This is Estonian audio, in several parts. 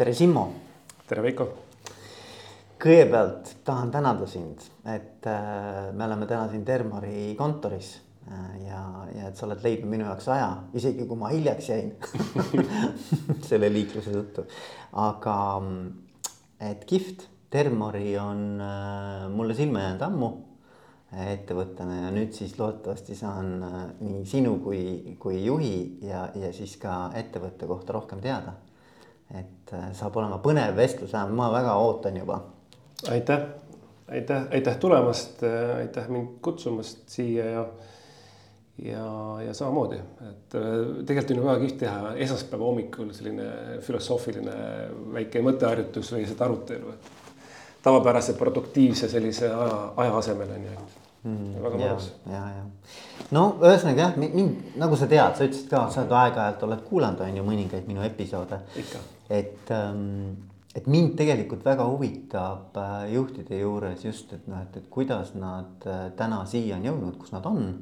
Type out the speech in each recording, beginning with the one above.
tere, Simmo. tere, Veiko. kõigepealt tahan tänada sind, et äh, me oleme täna siin Dermari kontoris äh, ja, ja et sa oled leidnud minu jaoks aja, isegi kui ma hiljaks jäin selle liikluse tõttu. aga et kihvt, Dermari on äh, mulle silma jäänud ammu ettevõttena ja nüüd siis loodetavasti saan nii sinu kui, kui juhi ja, ja siis ka ettevõtte kohta rohkem teada et äh, saab olema põnev vestlus, ma väga ootan juba. aitäh, aitäh, aitäh tulemast, äh, aitäh mind kutsumast siia ja. ja, ja samamoodi, et äh, tegelikult on ju väga kihvt teha esmaspäeva hommikul selline filosoofiline väike mõtteharjutus või lihtsalt arutelu, et. tavapärase produktiivse sellise aja, aja asemel on ju Mm, väga mõnus. ja, ja, no ühesõnaga jah, mind nagu sa tead, sa ütlesid ka, sa oled aeg-ajalt oled kuulanud, on ju mõningaid minu episoode. Et, ähm, et mind tegelikult väga huvitab äh, juhtide juures just, et noh, et, et kuidas nad äh, täna siia on jõudnud, kus nad on.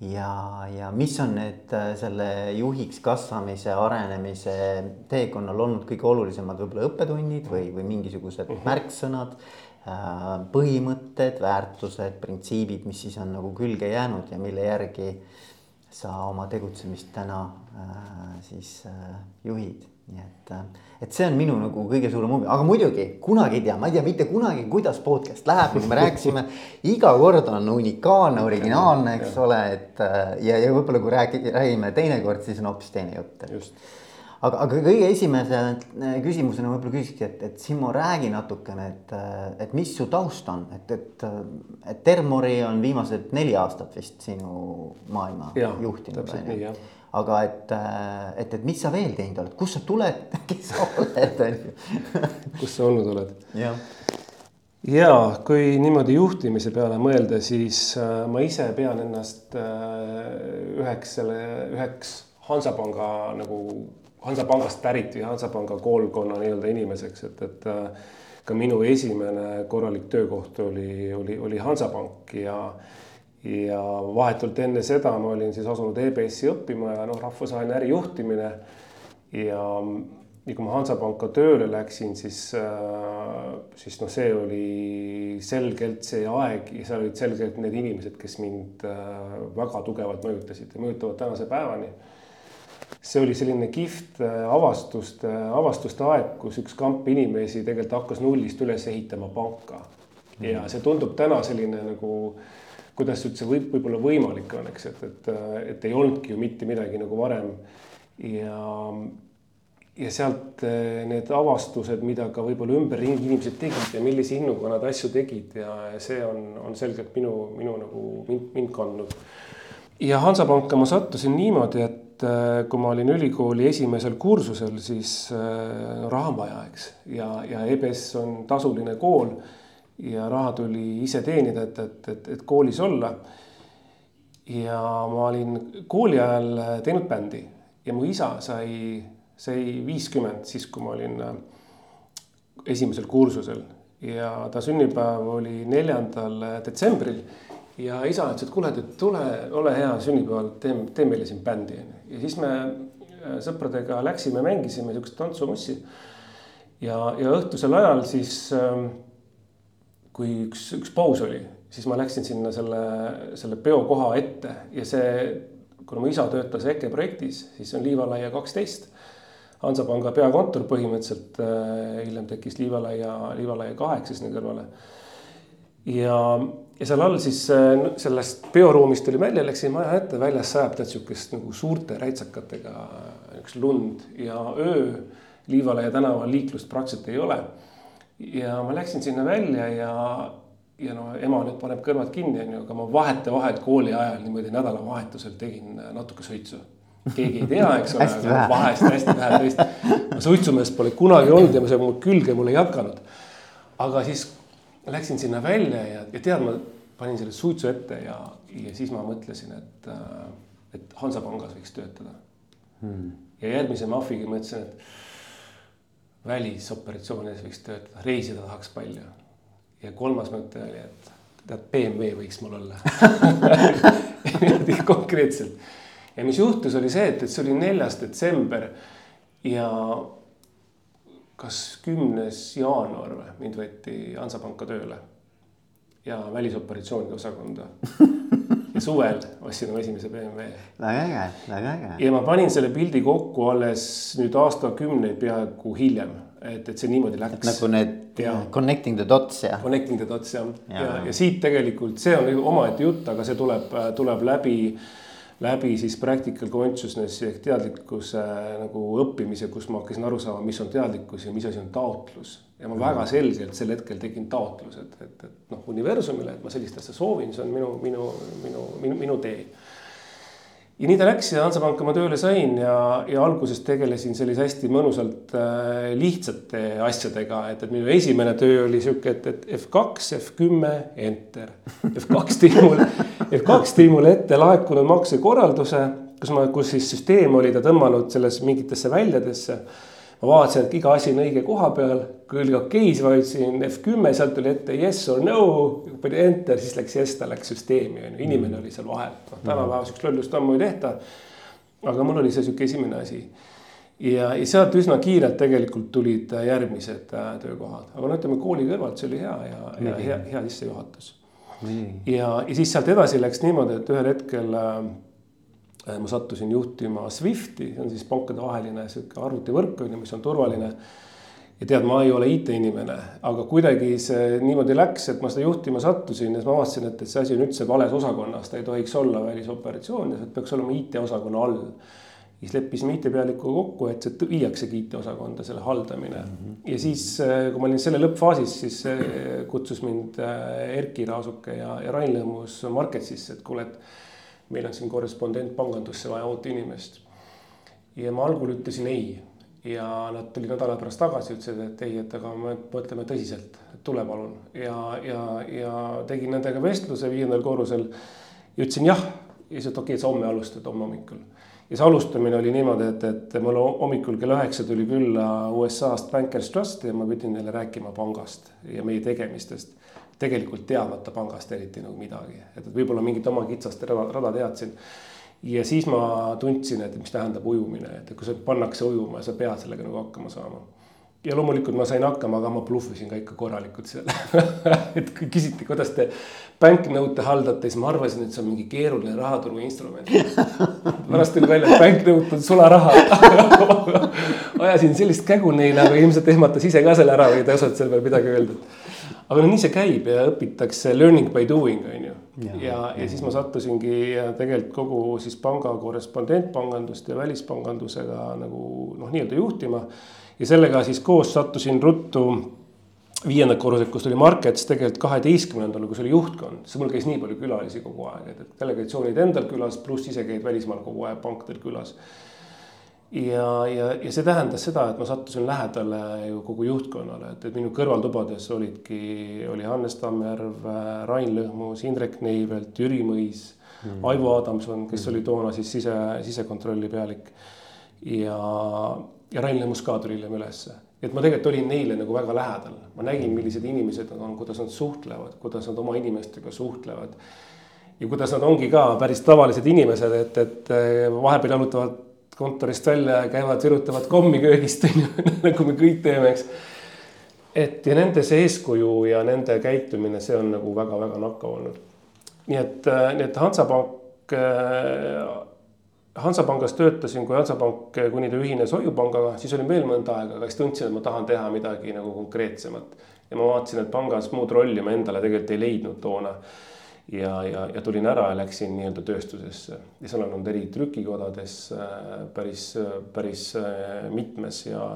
ja, ja mis on need äh, selle juhiks kasvamise, arenemise teekonnal olnud kõige olulisemad võib-olla õppetunnid või, või mingisugused uh mhm. -huh. märksõnad Äh, põhimõtted, väärtused, printsiibid, mis siis on nagu külge jäänud ja mille järgi sa oma tegutsemist täna äh, siis äh, juhid. nii et, et see on minu nagu kõige suurem huvi, aga muidugi kunagi ei tea, ma ei tea mitte kunagi, kuidas podcast läheb, nagu me rääkisime. iga kord on unikaalne, originaalne, eks ole, et ja, ja võib-olla kui räägi, räägime teinekord, siis on hoopis teine jutt. aga, aga kõige esimese äh, küsimusena võib-olla küsikski, et, et Simmo, räägi natukene, et, äh, et mis su taust on, et, et, äh, et Termori on viimased neli aastat vist sinu maailma ja, juhtinud. Aga et, et, et mis sa veel teinud oled, kust sa tuled, kes sa oled, on ju. kus sa olnud oled? jah ja kui niimoodi juhtimise peale mõelda, siis ma ise pean ennast üheks selle, üheks Hansapanga nagu Hansapangast pärit või Hansapanga koolkonna nii-öelda inimeseks, et, et äh, ka minu esimene korralik töökoht oli, oli, oli Hansapank ja ja vahetult enne seda ma olin siis asunud EBS-i õppima ja noh, rahvusvaheline ärijuhtimine. ja, ja kui ma Hansapanka tööle läksin, siis, äh, siis noh, see oli selgelt see aeg ja seal olid selgelt need inimesed, kes mind äh, väga tugevalt mõjutasid ja mõjutavad tänase päevani see oli selline kihvt äh, avastuste, avastuste aeg, kus üks kamp inimesi tegelikult hakkas nullist üles ehitama panka. ja mhm. see tundub täna selline nagu, kuidas üldse võib, võib-olla võimalik on, eks, et, et, et ei olnudki ju mitte midagi nagu varem. ja, ja sealt äh, need avastused, mida ka võib-olla ümberringi inimesed tegid ja millise innuga nad asju tegid ja see on, on selgelt minu, minu nagu mind, mind kandnud. ja Hansapanka ma sattusin niimoodi, et äh, kui ma olin ülikooli esimesel kursusel, siis äh, raha on vaja, eks. ja, ja EBS on tasuline kool ja raha tuli ise teenida, et, et, et, et koolis olla. ja ma olin kooli ajal äh, teinud bändi ja mu isa sai, sai viiskümmend siis, kui ma olin esimesel kursusel ja ta sünnipäev oli neljandal detsembril ja isa ütles, et kuule, et tule, ole hea sünnipäeval, tee, tee meile siin bändi onju. ja siis me äh, sõpradega läksime, mängisime siukest tantsumussi. ja, ja õhtusel ajal siis, ähm, kui üks, üks paus oli, siis ma läksin sinna selle, selle peokoha ette ja see, kuna mu isa töötas EKE projektis, siis on Liivalaia kaksteist. Hansapanga peakontor põhimõtteliselt, äh, hiljem tekkis Liivalaia, Liivalaia kaheksa sinna kõrvale. ja ja seal all siis äh, sellest peoruumist tulime välja, läksime maja ette, väljas sajab tead sihukest nagu suurte räitsakatega üks lund ja öö Liivalaia tänaval liiklust praktiliselt ei ole. Ja ma läksin sinna välja ja, ja no ema nüüd paneb kõrvad kinni, onju, aga ma vahetevahel kooli ajal niimoodi nädalavahetusel tegin natuke suitsu keegi ei tea, eks ole, aga vahest hästi vähe tõesti. ma suitsumeest pole kunagi olnud ja see mul külge mul ei hakanud. aga siis läksin sinna välja ja, ja tead, ma panin selle suitsu ette ja, ja siis ma mõtlesin, et, äh, et Hansapangas võiks töötada hmm.. ja järgmise mahviga mõtlesin, et välisoperatsioonides võiks töötada, reisida tahaks palju. ja kolmas mõte oli, et tead, BMW võiks mul olla niimoodi konkreetselt. ja mis juhtus, oli see, et, et see oli neljas detsember ja kas kümnes jaanuar või, mind võeti Hansapanka tööle ja välisoperatsioonide osakonda suvel ostsin oma esimese BMW. väga äge, väga äge. ja ma panin selle pildi kokku alles nüüd aastakümneid peaaegu hiljem, et, et see niimoodi läks. nagu need ja. connecting the dots ja. Connecting the dots jah, ja, ja, ja, ja siit tegelikult see on omaette jutt, aga see tuleb, tuleb läbi läbi siis practical consciousness'i ehk teadlikkuse nagu õppimise, kus ma hakkasin aru saama, mis on teadlikkus ja mis asi on taotlus. ja ma väga selgelt sel hetkel tegin taotlused, et, et noh, universumile, et ma sellist asja soovin, see on minu, minu, minu, minu, minu tee ja nii ta läks ja Hansapanka ma tööle sain ja, ja alguses tegelesin sellise hästi mõnusalt äh, lihtsate asjadega, et, et minu esimene töö oli sihuke, et, et F2, F10, enter. F2 tõi mulle, F2 tõi mulle ette laekunud maksekorralduse, kus ma, kus siis süsteem oli ta tõmmanud selles mingitesse väljadesse ma vaatasin, et iga asi on õige koha peal, kui oli okei, siis vajutasin F10, sealt tuli ette yes or no, panin enter, siis läks yes, ta läks süsteemi on ju, inimene oli seal vahel, noh tänapäeval sihukest lollust ammu ei tehta. aga mul oli see sihuke esimene asi. ja, ja sealt üsna kiirelt tegelikult tulid järgmised äh, töökohad, aga no ütleme kooli kõrvalt, see oli hea ja, ja hea, hea sissejuhatus. ja, ja siis sealt edasi läks niimoodi, et ühel hetkel Äh, ma sattusin juhtima SWIFTi, see on siis pankadevaheline sihuke arvutivõrk on ju, mis on turvaline. ja tead, ma ei ole IT-inimene, aga kuidagi see niimoodi läks, et ma seda juhtima sattusin ja siis ma avastasin, et, et see asi on üldse vales osakonnas, ta ei tohiks olla välisoperatsioonides, et peaks olema IT-osakonna all. siis leppisime IT-pealikuga kokku, et see viiaksegi IT-osakonda, selle haldamine mm. -hmm. ja siis, äh, kui ma olin selle lõppfaasis, siis äh, kutsus mind Erki Raasuke ja, ja Rain Lõhmus Marketsisse, et kuule, et meil on siin korrespondentpangandusse vaja uut inimest. ja ma algul ütlesin ei ja nad tulid nädala pärast tagasi, ütlesid, et ei, et aga me mõtleme tõsiselt, tule palun ja, ja, ja tegin nendega vestluse viiendal korrusel. ja ütlesin jah ja siis, et okei okay,, sa homme alustad, homme hommikul. ja see alustamine oli niimoodi, et, et mul hommikul kell üheksa tuli külla USA-st Bankers Trust ja ma pidin neile rääkima pangast ja meie tegemistest tegelikult teadmata pangast eriti nagu midagi, et, võib-olla mingit oma kitsast rada, rada teadsin. ja siis ma tundsin, et mis tähendab ujumine, et kui sa pannakse ujuma, sa pead sellega nagu hakkama saama. ja loomulikult ma sain hakkama, aga ma bluffisin ka ikka korralikult seal et kui küsiti, kuidas te banknote haldate, siis ma arvasin, et see on mingi keeruline rahaturu instrument. pärast tuli välja, et banknote on sularaha ajasin sellist kägu neile, aga ilmselt ehmatas ise ka selle ära või ei osanud selle peale midagi öelda aga no nii see käib ja õpitakse learning by doing on ju. ja, ja, ja siis ma sattusingi tegelikult kogu siis panga korrespondentpangandust ja välispangandusega nagu noh, nii-öelda juhtima. ja sellega siis koos sattusin ruttu viiendat korruselt, kus tuli Markets tegelikult kaheteistkümnendal, kus oli juhtkond, siis mul käis nii palju külalisi kogu aeg, et delegatsioonid endal külas, pluss ise käid välismaal kogu aeg pankadel külas ja, ja, ja see tähendas seda, et ma sattusin lähedale ju kogu juhtkonnale, et, et minu kõrvaltubades olidki, oli Hannes Tammjärv, Rain Lõhmus, Indrek Neivelt, Jüri Mõis mm., Aivo Adamson, kes mm. oli toona siis sise, sisekontrolli pealik. ja, ja Rain Lõhmus ka tuli hiljem ülesse, et ma tegelikult olin neile nagu väga lähedal, ma nägin, millised inimesed nad on, kuidas nad suhtlevad, kuidas nad oma inimestega suhtlevad ja kuidas nad ongi ka päris tavalised inimesed, et, et vahepeal jalutavad kontorist välja ja käivad, virutavad kommi köögist nagu me kõik teeme, eks. et ja nende see eeskuju ja nende käitumine, see on nagu väga-väga nakkav olnud. nii et, äh, nii et Hansapank äh,, Hansapangas töötasin, kui Hansapank, kuni ta ühines Hoiupangaga, siis olin veel mõnda aega, aga siis tundsin, et ma tahan teha midagi nagu konkreetsemat. ja ma vaatasin, et pangas muud rolli ma endale tegelikult ei leidnud toona ja, ja, ja tulin ära ja läksin nii-öelda tööstusesse ja seal on olnud eri trükikodades äh, päris, päris äh, mitmes ja.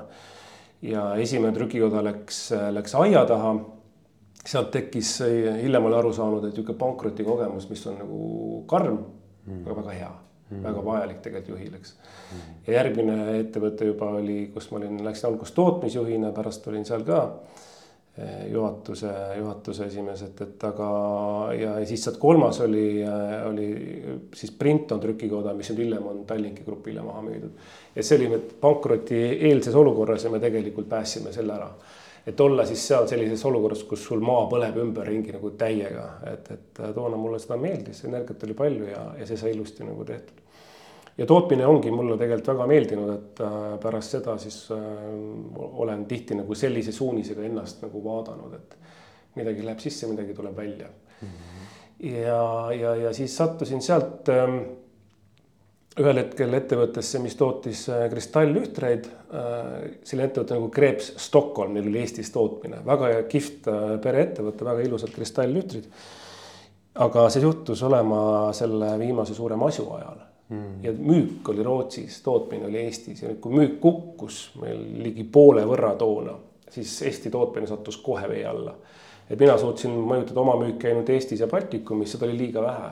ja esimene trükikoda läks, läks aia taha. sealt tekkis, hiljem olen aru saanud, et niisugune pankrotikogemus, mis on nagu karm mm., aga väga hea mm., väga vajalik tegelikult juhil, eks mm.. ja järgmine ettevõte juba oli, kus ma olin, läksin alguses tootmisjuhina, pärast olin seal ka juhatuse, juhatuse esimees, et, et aga ja, ja siis sealt kolmas oli, oli siis Printon trükikoda, mis nüüd hiljem on Tallinki grupile maha müüdud. et see oli nüüd pankroti eelses olukorras ja me tegelikult päästsime selle ära. et olla siis seal sellises olukorras, kus sul maa põleb ümberringi nagu täiega, et, et toona mulle seda meeldis, energiat oli palju ja, ja see sai ilusti nagu tehtud. Ja tootmine ongi mulle tegelikult väga meeldinud, et äh, pärast seda siis olen tihti nagu sellise suunisega ennast nagu vaadanud, et midagi läheb sisse, midagi tuleb välja mm. -hmm. ja, ja, ja siis sattusin sealt ähm, ühel hetkel ettevõttesse, mis tootis kristallühtreid. selline ettevõte nagu Kreeps Stockholm, neil oli Eestis tootmine, väga kihvt pereettevõte, väga ilusad kristallühtrid aga see juhtus olema selle viimase suure masu ajal mm.. ja müük oli Rootsis, tootmine oli Eestis ja nüüd, kui müük kukkus meil ligi poole võrra toona, siis Eesti tootmine sattus kohe vee alla. et mina suutsin mõjutada oma müüki ainult Eestis ja Baltikumis, seda oli liiga vähe.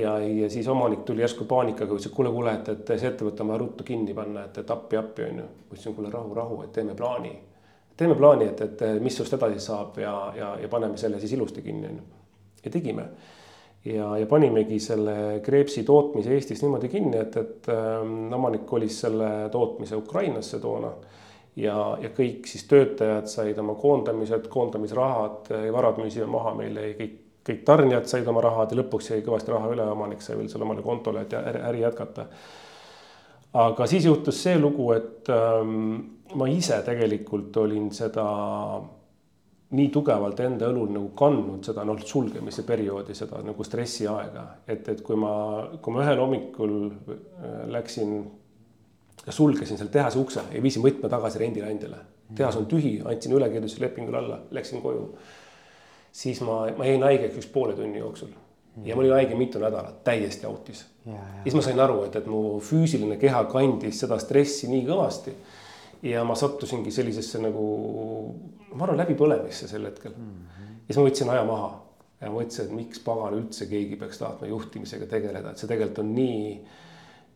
ja, ja siis omanik tuli järsku paanikaga, ütles, et kuule, kuule, et, et see ettevõte on vaja ruttu kinni panna, et, et appi, appi on ju. ma ütlesin, kuule rahu, rahu, et teeme plaani. teeme plaani, et, et mis sinust edasi saab ja, ja, ja paneme selle siis ilusti kinni on ju ja tegime. Ja, ja panimegi selle kreepsi tootmise Eestis niimoodi kinni, et, et ähm, omanik kolis selle tootmise Ukrainasse toona. ja, ja kõik siis töötajad said oma koondamised, koondamisrahad, varad müüsime maha, meil jäi kõik kõik tarnijad said oma rahad ja lõpuks jäi kõvasti raha üle, omanik sai veel selle omale kontole, et äri jätkata. aga siis juhtus see lugu, et ähm, ma ise tegelikult olin seda nii tugevalt enda õlul nagu kandnud seda noh, sulgemise perioodi, seda nagu stressiaega, et, et kui ma, kui ma ühel hommikul äh, läksin, sulgesin seal tehase ukse ja viisin võtme tagasi rendilandile. tehas on tühi, andsin ülekirjutuslepingule alla, läksin koju. siis ma, ma jäin haigeks üks poole tunni jooksul ja ma olin haige mitu nädalat, täiesti autis. siis ma sain aru, et, et mu füüsiline keha kandis seda stressi nii kõvasti ja ma sattusingi sellisesse nagu, ma arvan, läbipõlemisse sel hetkel mm. -hmm. ja siis ma võtsin aja maha ja mõtlesin, et miks pagan üldse keegi peaks tahtma juhtimisega tegeleda, et see tegelikult on nii,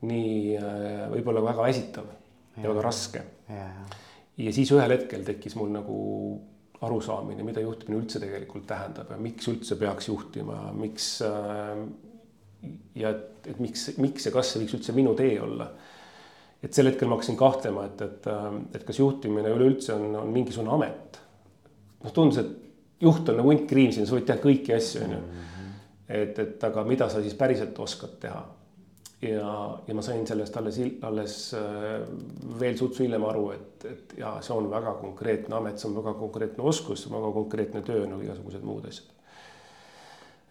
nii äh, võib-olla väga väsitav ja, ja väga raske. ja siis ühel hetkel tekkis mul nagu arusaamine, mida juhtimine üldse tegelikult tähendab ja miks üldse peaks juhtima, miks äh, ja et, et miks, miks ja kas see võiks üldse minu tee olla et sel hetkel ma hakkasin kahtlema, et, et, et kas juhtimine üleüldse on, on mingisugune amet. noh, tundus, et juht on nagu hunt kriimsin, sa võid teha kõiki asju, on ju. et, et aga mida sa siis päriselt oskad teha. ja, ja ma sain sellest alles, alles äh, veel sutsu hiljem aru, et, et ja see on väga konkreetne amet, see on väga konkreetne oskus, väga konkreetne töö nagu igasugused muud asjad.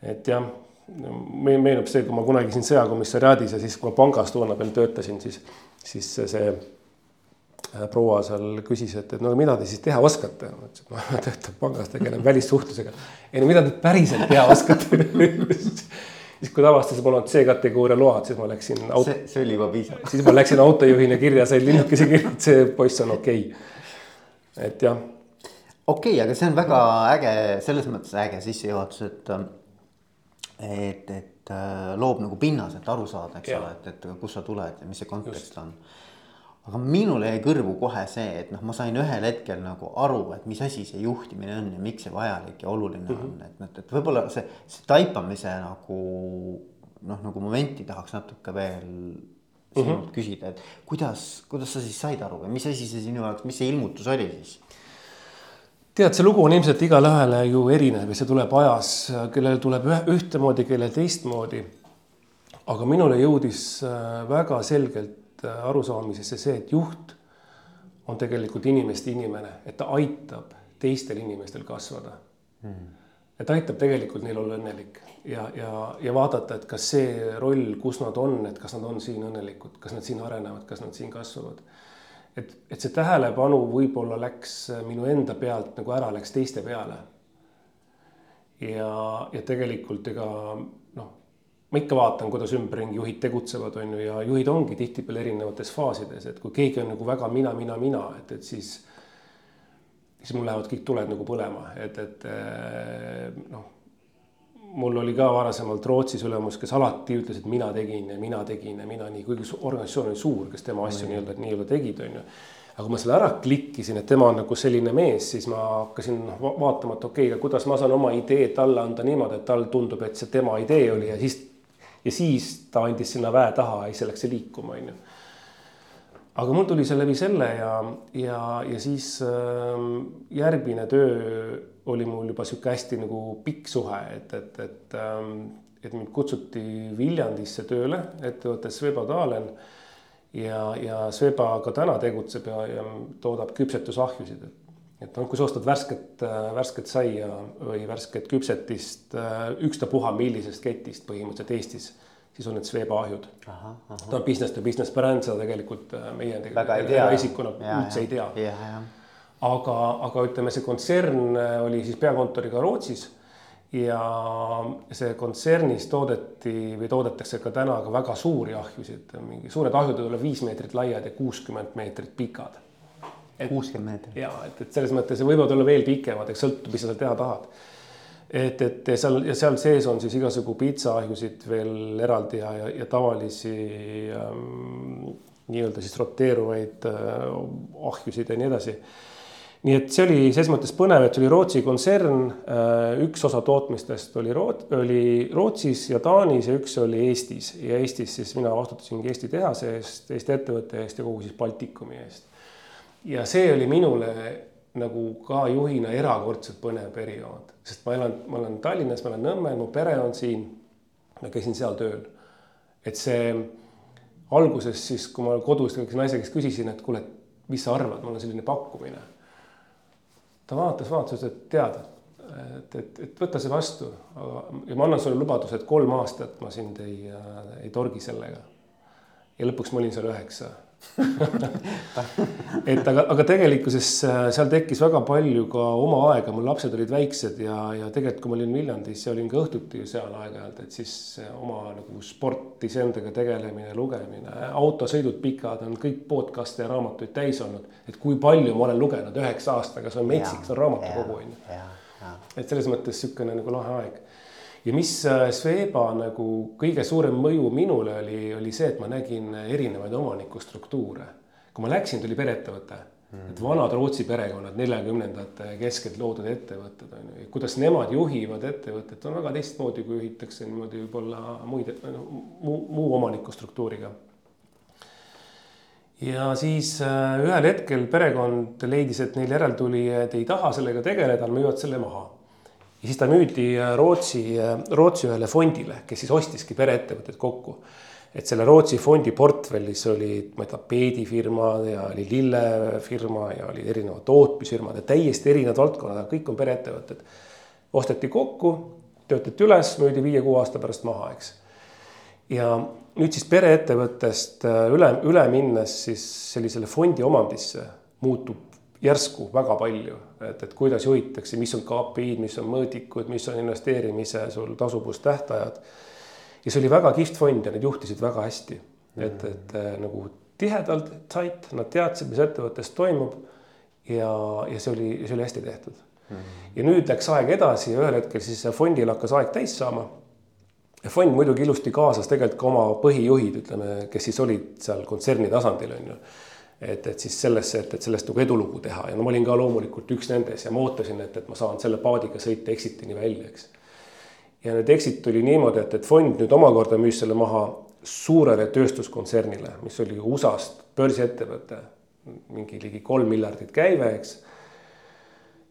et jah meenub see, kui ma kunagi siin sõjakomissariaadis ja siis, kui ma pangas toona veel töötasin, siis siis see proua seal küsis, et, et no mida te siis teha oskate? ma ütlesin, et ma töötan pangas, tegelen välissuhtlusega. ei no mida te päriselt teha oskate siis kui ta avastas, et mul on C-kategooria load, siis ma läksin auto.... see, see oli juba piisav. siis ma läksin autojuhina kirja, sain linnukese kirja, et see poiss on okei okay.. et jah. okei okay,, aga see on väga äge, selles mõttes äge sissejuhatus, et, et, et et äh, loob nagu pinnaselt aru saada, eks ja. ole, et, et kust sa tuled ja mis see kontekst Just. on. aga minule jäi kõrvu kohe see, et noh, ma sain ühel hetkel nagu aru, et mis asi see juhtimine on ja miks see vajalik ja oluline mm -hmm. on, et, et, et võib-olla see, see taipamise nagu noh, nagu momenti tahaks natuke veel sinult mm -hmm. küsida, et kuidas, kuidas sa siis said aru või mis asi see sinu jaoks, mis see ilmutus oli siis? Tead, see lugu on ilmselt igale ühele ju erinev ja see tuleb ajas, kellel tuleb ühtemoodi, kellel teistmoodi. aga minule jõudis äh, väga selgelt äh, arusaamisesse see, et juht on tegelikult inimeste inimene, et ta aitab teistel inimestel kasvada. Hmm.. et aitab tegelikult neil olla õnnelik ja, ja, ja vaadata, et kas see roll, kus nad on, et kas nad on siin õnnelikud, kas nad siin arenevad, kas nad siin kasvavad et, et see tähelepanu võib-olla läks minu enda pealt nagu ära, läks teiste peale. ja, ja tegelikult ega noh, ma ikka vaatan, kuidas ümberringi juhid tegutsevad, on ju, ja juhid ongi tihtipeale erinevates faasides, et kui keegi on nagu väga mina, mina, mina, et, et siis siis mul lähevad kõik tuled nagu põlema, et, et noh mul oli ka varasemalt Rootsis ülemus, kes alati ütles, et mina tegin ja mina tegin ja mina nii, kuigi organisatsioon oli suur, kes tema asju nii-öelda nii-öelda tegid, on ju. aga kui ma selle ära klikkisin, et tema on nagu selline mees, siis ma hakkasin vaatama, et okei okay,, aga kuidas ma saan oma idee talle anda niimoodi, et tal tundub, et see tema idee oli ja siis. ja siis ta andis sinna väe taha ja siis läks see liikuma, on ju aga mul tuli see läbi selle ja, ja, ja siis äh, järgmine töö oli mul juba sihuke hästi nagu pikk suhe, et, et, et ähm, et mind kutsuti Viljandisse tööle ettevõttes Sveba Talen. ja, ja Sveba ka täna tegutseb ja, ja toodab küpsetusahjusid, et et noh, kui sa ostad värsket, värsket saia või värsket küpsetist ükstapuha millisest ketist põhimõtteliselt Eestis siis on need Sweba ahjud. ta on business to business bränd, seda tegelikult äh, meie isikuna üldse ei tea. Aga, aga ütleme, see kontsern äh, oli siis peakontoriga Rootsis ja see kontsernis toodeti või toodetakse ka täna ka väga suuri ahjusid, mingi suured ahjud võivad olla viis meetrit laiad ja kuuskümmend meetrit pikad. kuuskümmend meetrit. ja et, et selles mõttes võivad olla veel pikemad, eks sõltub, mis sa seal teha tahad et, et seal ja seal sees on siis igasugu pitsaahjusid veel eraldi ja, ja, ja tavalisi ähm, nii-öelda siis roteeruvaid äh, ahjusid ja nii edasi. Nii et see oli selles mõttes põnev, et oli Rootsi kontsern äh,, üks osa tootmistest oli Root-, oli Rootsis ja Taanis ja üks oli Eestis ja Eestis siis mina vastutasingi Eesti tehase eest, Eesti ettevõtte eest ja kogu siis Baltikumi eest. ja see oli minule nagu ka juhina erakordselt põnev periood, sest ma elan, ma olen Tallinnas, ma olen Nõmmel, mu pere on siin. ma käisin seal tööl. et see alguses siis, kui ma kodus naise käest küsisin, et kuule, mis sa arvad, mul on selline pakkumine. Ta vaatas, vaatas, ütles, et tead, et, et, et võta see vastu, ja ma annan sulle lubaduse, et kolm aastat ma sind ei, ei torgi sellega. ja lõpuks ma olin seal üheksa et aga, aga tegelikkuses äh, seal tekkis väga palju ka oma aega, mul lapsed olid väiksed ja, ja tegelikult, kui ma olin Viljandis ja olin ka õhtuti ju seal aeg-ajalt, et siis oma nagu sport iseendaga tegelemine, lugemine, autosõidud pikad on kõik podcast'e ja raamatuid täis olnud. et kui palju ma olen lugenud üheksa aastaga, see on metsik, see on raamatukogu on ju. et selles mõttes niisugune nagu lahe aeg ja mis äh, Sweba nagu kõige suurem mõju minule oli, oli see, et ma nägin erinevaid omanikustruktuure. kui ma läksin, tuli pereettevõte mm., et vanad Rootsi perekonnad, neljakümnendate keskelt loodud ettevõtted on ju, kuidas nemad juhivad ettevõtet, on väga teistmoodi, kui juhitakse niimoodi võib-olla muid no, muu, muu omanikustruktuuriga ja siis äh, ühel hetkel perekond leidis, et neil järeltulijad ei taha sellega tegeleda, müüvad selle maha ja siis ta müüdi äh, Rootsi, äh, Rootsi ühele fondile, kes siis ostiski pereettevõtted kokku. et selle Rootsi fondi portfellis olid, ma ei tea, peedifirmad ja oli lillefirma ja oli erinevad tootmisfirmad ja täiesti erinevad valdkonnad, aga kõik on pereettevõtted. osteti kokku, töötati üles, müüdi viie-kuue aasta pärast maha, eks. ja nüüd siis pereettevõttest äh, üle, üle minnes siis sellisele fondi omandisse muutub järsku väga palju, et, et kuidas juhitakse, mis on KPI-d, mis on mõõdikud, mis on investeerimise sul tasuvustähtajad. ja see oli väga kihvt fond ja nad juhtisid väga hästi, et, et äh, nagu tihedalt, tight, nad teadsid, mis ettevõttes toimub. ja, ja see oli, see oli hästi tehtud mm. -hmm. ja nüüd läks aeg edasi ja ühel hetkel siis fondil hakkas aeg täis saama. ja fond muidugi ilusti kaasas tegelikult ka oma põhijuhid, ütleme, kes siis olid seal kontserni tasandil on ju et, et siis sellesse, et, et sellest nagu edulugu teha ja no ma olin ka loomulikult üks nendest ja ma ootasin, et, et ma saan selle paadiga sõita exit'ini välja, eks. ja nüüd exit tuli niimoodi, et, et fond nüüd omakorda müüs selle maha suurele tööstuskontsernile, mis oli USA-st börsiettevõte, mingi ligi kolm miljardit käive, eks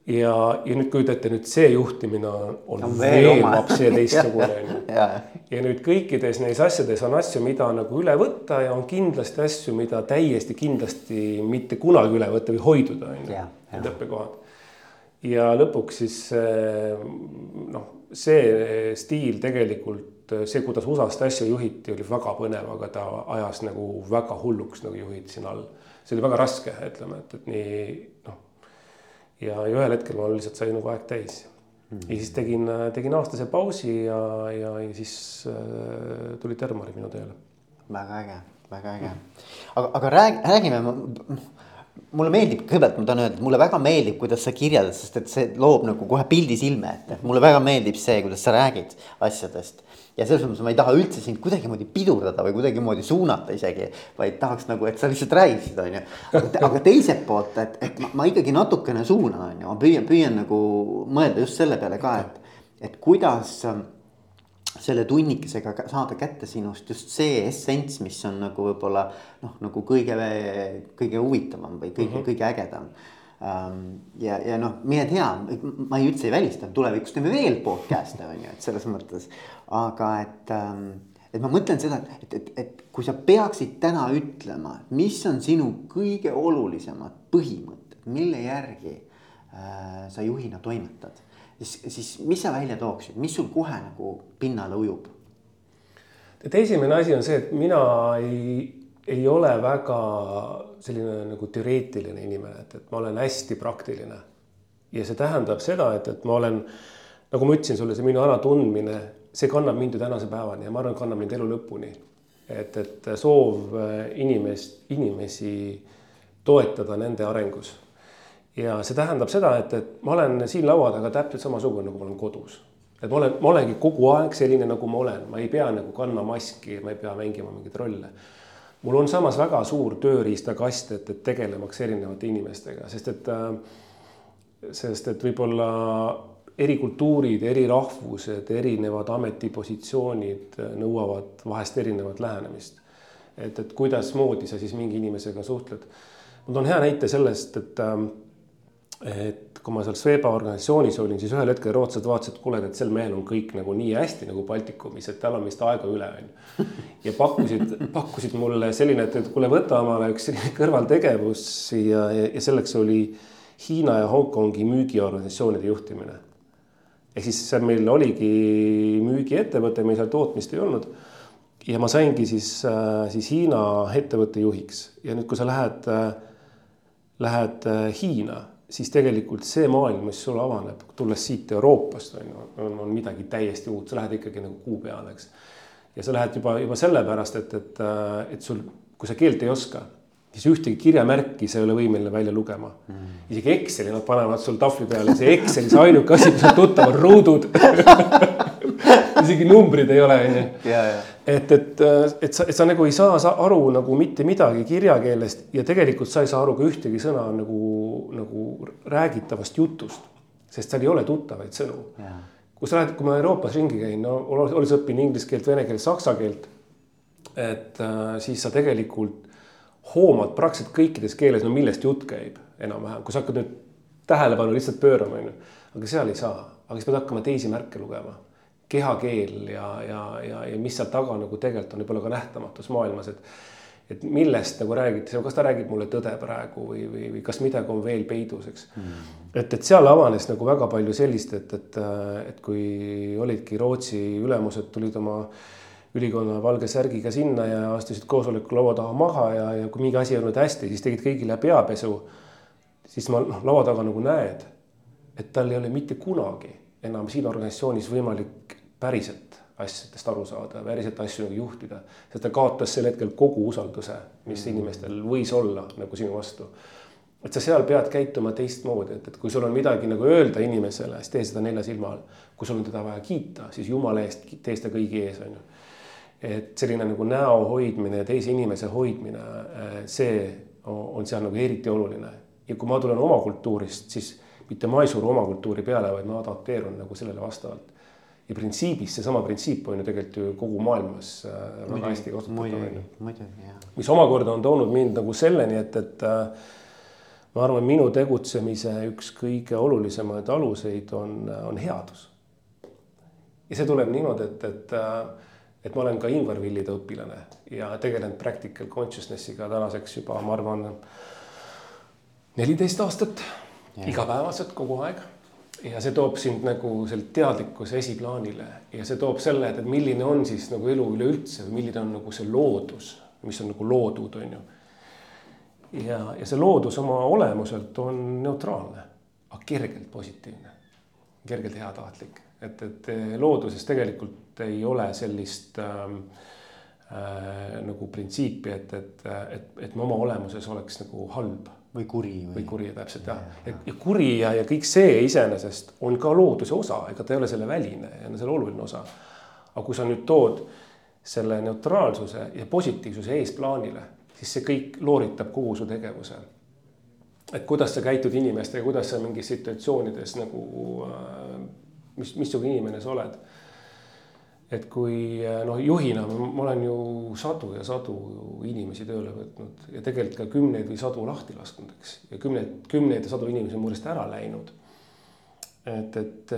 ja, ja nüüd kujutate nüüd see juhtimine on, on ja veel ja teistsugune on ju. ja nüüd kõikides neis asjades on asju, mida nagu üle võtta ja on kindlasti asju, mida täiesti kindlasti mitte kunagi üle võtta või hoiduda on ju, need õppekohad. ja lõpuks siis noh, see stiil tegelikult, see, kuidas USA-st asju juhiti, oli väga põnev, aga ta ajas nagu väga hulluks nagu juhid siin all. see oli väga raske, ütleme, et, et nii noh ja, ühel hetkel mul lihtsalt sai nagu aeg täis mm. -hmm. ja siis tegin, tegin aastase pausi ja, ja, ja siis äh, tuli Termari minu tööle. väga äge, väga äge. aga, aga räägi, räägime mulle meeldib, kõigepealt ma tahan öelda, et mulle väga meeldib, kuidas sa kirjeldad, sest et see loob nagu kohe pildi silme ette, mulle väga meeldib see, kuidas sa räägid asjadest ja selles mõttes ma ei taha üldse sind kuidagimoodi pidurdada või kuidagimoodi suunata isegi. vaid tahaks nagu, et sa lihtsalt räägiksid, on ju. aga teiselt poolt, et, et ma, ma ikkagi natukene suunan, on ju, ma püüan, püüan nagu mõelda just selle peale ka, et, et kuidas ähm, selle tunnikesega saada kätte sinust just see essents, mis on nagu võib-olla noh, nagu kõige, kõige huvitavam või kõige mm, -hmm. kõige ägedam ja, ja noh, mine tea, ma ei üldse ei välista, tulevikus teeme veel podcast'e on ju, et selles mõttes. aga et, ähm, et ma mõtlen seda, et, et, et kui sa peaksid täna ütlema, mis on sinu kõige olulisemad põhimõtted, mille järgi äh, sa juhina toimetad. siis, siis mis sa välja tooksid, mis sul kohe nagu pinnale ujub? et esimene asi on see, et mina ei ei ole väga selline nagu teoreetiline inimene, et, et ma olen hästi praktiline. ja see tähendab seda, et, et ma olen, nagu ma ütlesin sulle, see minu ära tundmine, see kannab mind ju tänase päevani ja ma arvan, kannab mind elu lõpuni. et, et soov inimest, inimesi toetada nende arengus. ja see tähendab seda, et, et ma olen siin laua taga täpselt samasugune, nagu ma olen kodus et ma olen, ma olengi kogu aeg selline, nagu ma olen, ma ei pea nagu kandma maski, ma ei pea mängima mingeid rolle mul on samas väga suur tööriistakast, et, et tegelemaks erinevate inimestega, sest et, äh, sest et võib-olla eri kultuurid, eri rahvused, erinevad ametipositsioonid nõuavad vahest erinevat lähenemist. et, et kuidasmoodi sa siis mingi inimesega suhtled. ma toon hea näite sellest, et, äh, et kui ma seal Sweba organisatsioonis olin, siis ühel hetkel rootslased vaatasid, et kuule, et sel mehel on kõik nagu nii hästi nagu Baltikumis, et tal on vist aega üle, onju. ja pakkusid, pakkusid mulle selline, et, et kuule, võta omale üks selline kõrvaltegevus ja, ja, ja selleks oli Hiina ja Hongkongi müügiorganisatsioonide juhtimine. ehk siis meil oligi müügiettevõte, meil seal tootmist ei olnud. ja ma saingi siis, äh, siis Hiina ettevõtte juhiks ja nüüd, kui sa lähed, äh, lähed äh, Hiina siis tegelikult see maailm, mis sulle avaneb, tulles siit Euroopast on ju, on, on midagi täiesti uut, sa lähed ikkagi nagu kuu peale, eks. ja sa lähed juba, juba sellepärast, et, et, et sul, kui sa keelt ei oska, siis ühtegi kirjamärki sa ei ole võimeline välja lugema. Mm.. isegi Exceli nad panevad sul tahvli peale, see Excelis ainuke asi, mis on tuttav, on ruudud isegi numbrid ei ole, onju et, et, et sa, et sa nagu ei saa, saa aru nagu mitte midagi kirjakeelest ja tegelikult sa ei saa aru ka ühtegi sõna nagu, nagu räägitavast jutust. sest seal ei ole tuttavaid sõnu. kui sa lähed, kui ma Euroopas ringi käin, no olles õppinud inglise keelt, vene keelt, saksa keelt. et äh, siis sa tegelikult hoomad praktiliselt kõikides keeles, no millest jutt käib enam-vähem, kui sa hakkad nüüd tähelepanu lihtsalt pöörama, onju. aga seal ei saa, aga siis pead hakkama teisi märke lugema kehakeel ja, ja, ja, ja mis seal taga nagu tegelikult on võib-olla ka nähtamatus maailmas, et et millest nagu räägiti, kas ta räägib mulle tõde praegu või, või, või kas midagi on veel peidus, eks mm.. et, et seal avanes nagu väga palju sellist, et, et, et kui olidki Rootsi ülemused tulid oma ülikonna valge särgiga sinna ja astusid koosoleku laua taha maha ja, ja kui mingi asi ei olnud hästi, siis tegid kõigile peapesu. siis ma noh, laua taga nagu näed, et tal ei ole mitte kunagi enam siin organisatsioonis võimalik päriselt asjadest aru saada, päriselt asju nagu juhtida. sest ta kaotas sel hetkel kogu usalduse, mis mm. inimestel võis olla nagu sinu vastu. et sa seal pead käituma teistmoodi, et, et kui sul on midagi nagu öelda inimesele, siis tee seda nelja silma all. kui sul on teda vaja kiita, siis jumala eest tee seda kõigi ees, on ju. et selline nagu näo hoidmine ja teise inimese hoidmine, äh, see on seal nagu eriti oluline. ja kui ma tulen oma kultuurist, siis mitte ma ei suru oma kultuuri peale, vaid ma adapteerun nagu sellele vastavalt. Ja printsiibis seesama printsiip on ju tegelikult ju kogu maailmas äh, väga hästi kasutatav on ju. mis omakorda on toonud mind nagu selleni, et, et äh, ma arvan, minu tegutsemise üks kõige olulisemaid aluseid on, on headus. ja see tuleb niimoodi, et, et, äh, et ma olen ka Ingvar Villide õpilane ja tegelenud practical consciousness'iga tänaseks juba, ma arvan, neliteist aastat igapäevaselt kogu aeg. Ja see toob sind nagu selle teadlikkuse esiplaanile. Ja see toob selle, et, et milline on siis nagu elu üleüldse või milline on nagu see loodus, mis on nagu loodud, on ju. ja, ja see loodus oma olemuselt on neutraalne, aga kergelt positiivne, kergelt heatahtlik, et, et looduses tegelikult ei ole sellist ähm, äh, nagu printsiipi, et, et, et, et me oma olemuses oleks nagu halb või kuri või, või kuri täpselt jah ja, ja, ja kuri ja, ja kõik see iseenesest on ka looduse osa, ega ta ei ole selle väline ja selle oluline osa. aga kui sa nüüd tood selle neutraalsuse ja positiivsuse eesplaanile, siis see kõik looritab kogu su tegevuse. et kuidas sa käitud inimestega, kuidas sa mingis situatsioonides nagu, äh, mis, missugune inimene sa oled. Et kui noh, juhina ma olen ju sadu ja sadu inimesi tööle võtnud ja tegelikult ka kümneid või sadu lahti lasknud, eks. ja kümneid, kümneid ja sadu inimesi on mu juurest ära läinud. et, et,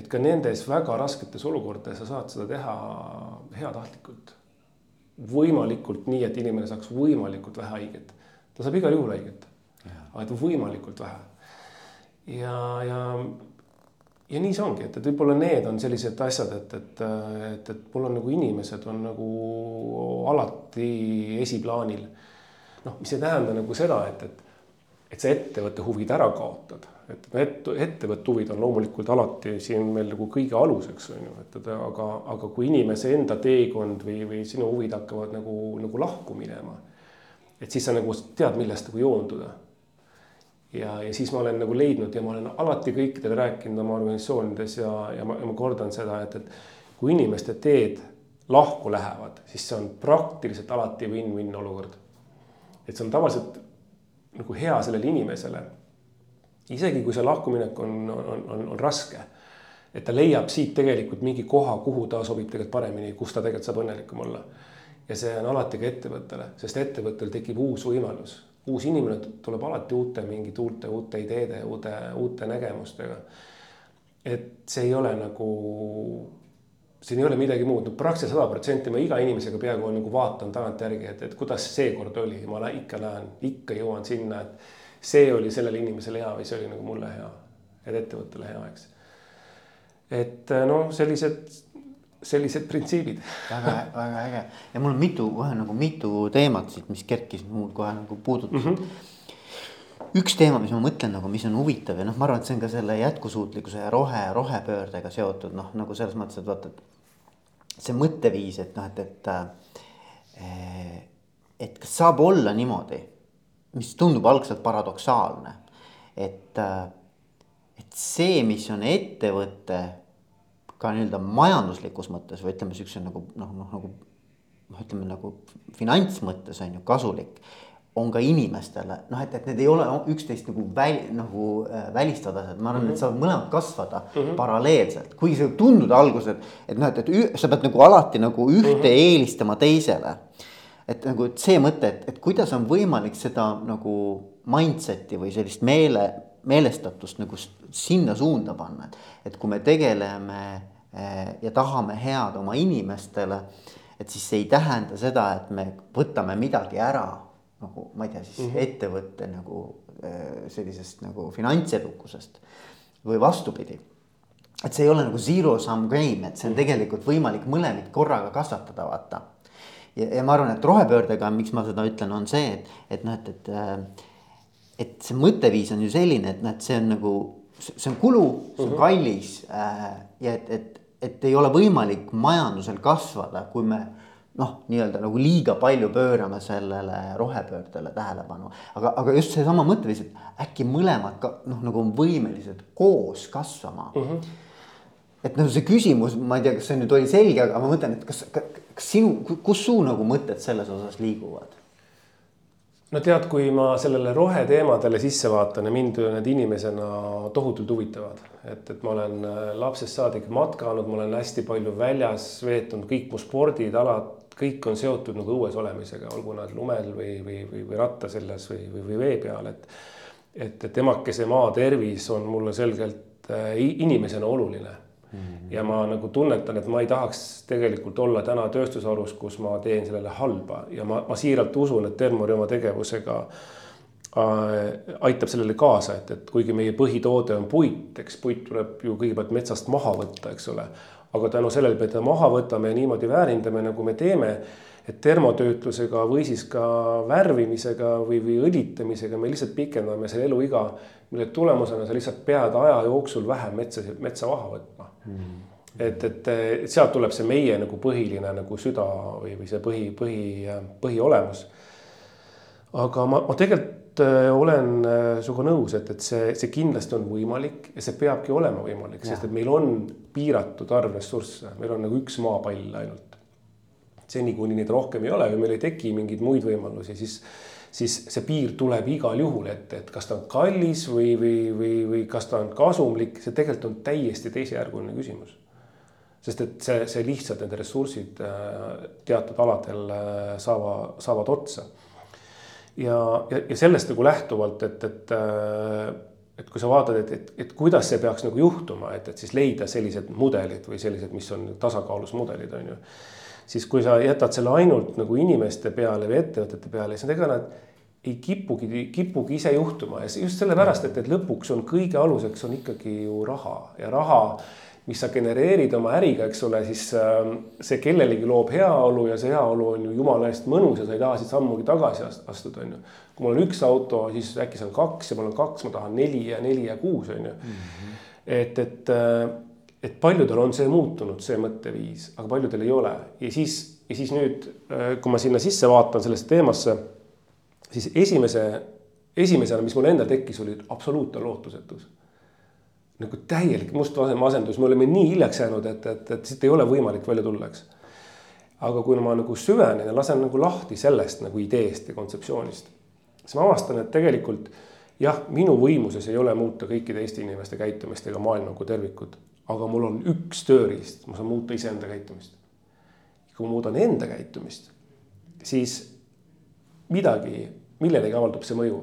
et ka nendes väga rasketes olukordades sa saad seda teha heatahtlikult. võimalikult nii, et inimene saaks võimalikult vähe haiget. ta saab igal juhul haiget, aga et võimalikult vähe. ja, ja ja nii see ongi, et, et võib-olla need on sellised asjad, et, et, et, et mul on nagu inimesed on nagu alati esiplaanil. noh, mis ei tähenda nagu seda, et, et, et sa ettevõtte huvid ära kaotad, et ette, ettevõtte huvid on loomulikult alati siin meil nagu kõige aluseks on ju, et, et aga, aga kui inimese enda teekond või, või sinu huvid hakkavad nagu, nagu lahku minema. et siis sa nagu tead, millest nagu joonduda ja, ja siis ma olen nagu leidnud ja ma olen alati kõikidele rääkinud oma organisatsioonides ja, ja ma, ma kordan seda, et, et kui inimeste teed lahku lähevad, siis see on praktiliselt alati win-win olukord. et see on tavaliselt nagu hea sellele inimesele. isegi kui see lahkuminek on, on, on, on raske. et ta leiab siit tegelikult mingi koha, kuhu ta sobib tegelikult paremini, kus ta tegelikult saab õnnelikum olla. ja see on alati ka ettevõttele, sest ettevõttel tekib uus võimalus uus inimene tuleb alati uute mingite uute, uute ideede, uute, uute nägemustega. et see ei ole nagu, siin ei ole midagi muud, no praktiliselt sada protsenti ma iga inimesega peaaegu nagu vaatan tagantjärgi, et, et kuidas seekord oli, ma ikka näen, ikka jõuan sinna, et see oli sellele inimesele hea või see oli nagu mulle hea, et ettevõttele hea, eks. et noh, sellised sellised printsiibid väga, väga äge ja mul on mitu kohe nagu mitu teemat siit, mis kerkis mul kohe nagu puudutasid mm. -hmm. üks teema, mis ma mõtlen nagu, mis on huvitav ja noh, ma arvan, et see on ka selle jätkusuutlikkuse ja rohe, rohepöördega seotud noh, nagu selles mõttes, et vaata, et see mõtteviis, et noh, et, et äh, et kas saab olla niimoodi, mis tundub algselt paradoksaalne, et, äh, et see, mis on ettevõtte ka nii-öelda majanduslikus mõttes või ütleme, siukse nagu noh, noh nagu noh, ütleme nagu finantsmõttes on ju kasulik. on ka inimestele noh, et, et need ei ole üksteist nagu väl, nagu äh, välistada, et ma arvan mm, -hmm. et saavad mõlemad kasvada mm -hmm. paralleelselt, kuigi see võib tunduda alguses, et, et noh, et, et sa pead nagu alati nagu ühte mm -hmm. eelistama teisele. et nagu, et see mõte, et, et kuidas on võimalik seda nagu mindset'i või sellist meele meelestatust nagu sinna suunda panna, et, et kui me tegeleme ja tahame head oma inimestele. et siis see ei tähenda seda, et me võtame midagi ära nagu ma ei tea, siis mm -hmm. ettevõtte nagu eh, sellisest nagu finantsedukusest või vastupidi. et see ei ole nagu zero sum game, et see on mhm. tegelikult võimalik mõlemat korraga kasvatada, vaata. ja, ja ma arvan, et rohepöördega, miks ma seda ütlen, on see, et, et noh, et, et. Eh, et see mõtteviis on ju selline, et noh, et see on nagu, see on kulu, see on mm -hmm. kallis äh, ja et, et et ei ole võimalik majandusel kasvada, kui me noh, nii-öelda nagu liiga palju pöörame sellele rohepöördele tähelepanu. aga, aga just seesama mõtteviis, et äkki mõlemad ka noh, nagu on võimelised koos kasvama mm. -hmm et noh, see küsimus, ma ei tea, kas see nüüd oli selge, aga ma mõtlen, et kas, kas sinu, kus su nagu mõtted selles osas liiguvad? No tead, kui ma sellele roheteemadele sisse vaatan ja mind need inimesena tohutult huvitavad, et, et ma olen äh, lapsest saadik matkanud, ma olen hästi palju väljas veetnud, kõik mu spordid, alad, kõik on seotud nagu õues olemisega, olgu nad lumel või, või, või, või rattaseljas või, või, või vee peal, et. et, et emakese maa tervis on mulle selgelt äh, inimesena oluline ja ma nagu tunnetan, et ma ei tahaks tegelikult olla täna tööstusharus, kus ma teen sellele halba ja ma, ma siiralt usun, et Termori oma tegevusega äh, aitab sellele kaasa, et, et kuigi meie põhitoode on puit, eks puit tuleb ju kõigepealt metsast maha võtta, eks ole. aga tänu sellele, et me ta maha võtame ja niimoodi väärindame, nagu me teeme, et termotöötlusega või siis ka värvimisega või, või õlitamisega me lihtsalt pikendame selle eluiga, mille tulemusena sa lihtsalt pead aja jooksul vähem metsa, metsa maha võtma mm.. et, et, et sealt tuleb see meie nagu põhiline nagu süda või, või see põhi, põhi, põhiolemus. aga ma, ma tegelikult äh, olen äh, sinuga nõus, et, et see, see kindlasti on võimalik ja see peabki olema võimalik, sest et meil on piiratud arv ressursse, meil on nagu üks maapall ainult. Seni, kuni neid rohkem ei ole või meil ei teki mingeid muid võimalusi, siis siis see piir tuleb igal juhul ette, et kas ta on kallis või, või, või, või kas ta on kasumlik, see tegelikult on täiesti teisejärguline küsimus. sest et see, see lihtsalt need ressursid teatud aladel saava, saavad otsa. ja, ja, ja sellest nagu lähtuvalt, et, et et kui sa vaatad, et, et, et kuidas see peaks nagu juhtuma, et, et siis leida sellised mudelid või sellised, mis on tasakaalus mudelid, on ju. Siis kui sa jätad selle ainult nagu inimeste peale või ettevõtete peale, siis ega nad ei kipugi, kipugi ise juhtuma ja just sellepärast, et, et lõpuks on kõige aluseks on ikkagi ju raha ja raha mis sa genereerid oma äriga, eks ole, siis ähm, see kellelegi loob heaolu ja see heaolu on ju jumala eest mõnus ja sa ei taha siit sammugi tagasi astuda, on ju. kui mul on üks auto, siis äkki see on kaks ja mul on kaks, ma tahan neli ja neli ja kuus, on ju. Mhm. et, et, äh, et paljudel on see muutunud, see mõtteviis, aga paljudel ei ole. Ja siis, ja siis nüüd, äh, kui ma sinna sisse vaatan sellesse teemasse, siis esimese, esimesena, mis mul endal tekkis, oli absoluutne lootusetus. Nagu täielik must asendus, me oleme nii hiljaks jäänud, et, et, et siit ei ole võimalik välja tulla, eks. aga kui ma nagu süvenen ja lasen nagu lahti sellest nagu ideest ja kontseptsioonist, siis ma avastan, et tegelikult jah, minu võimuses ei ole muuta kõikide Eesti inimeste käitumist ega maailma kui tervikut, aga mul on üks tööriist, ma saan muuta iseenda käitumist. kui ma muudan enda käitumist, siis midagi, millelegi avaldub see mõju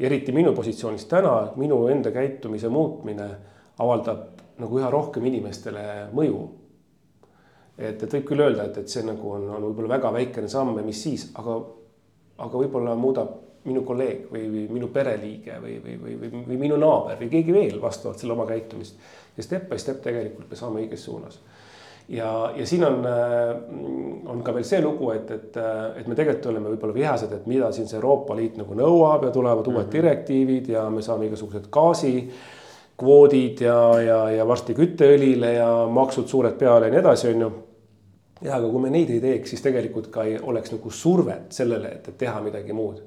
eriti minu positsioonist täna, minu enda käitumise muutmine avaldab nagu üha rohkem inimestele mõju. et, et võib küll öelda, et, et see nagu on, on võib-olla väga väikene samm ja mis siis, aga, aga võib-olla muudab minu kolleeg või, või minu pereliige või, või, või, või, või minu naaber või keegi veel vastavalt selle oma käitumist. ja step by step tegelikult me saame õiges suunas ja, ja siin on, äh, on ka veel see lugu, et, et, äh, et me tegelikult oleme võib-olla vihased, et mida siin see Euroopa Liit nagu nõuab ja tulevad uued mm -hmm. direktiivid ja me saame igasugused gaasikvoodid ja, ja, ja varsti kütteõlile ja maksud suured peale ja nii edasi, on ju. ja aga kui me neid ei teeks, siis tegelikult ka ei oleks nagu survet sellele, et teha midagi muud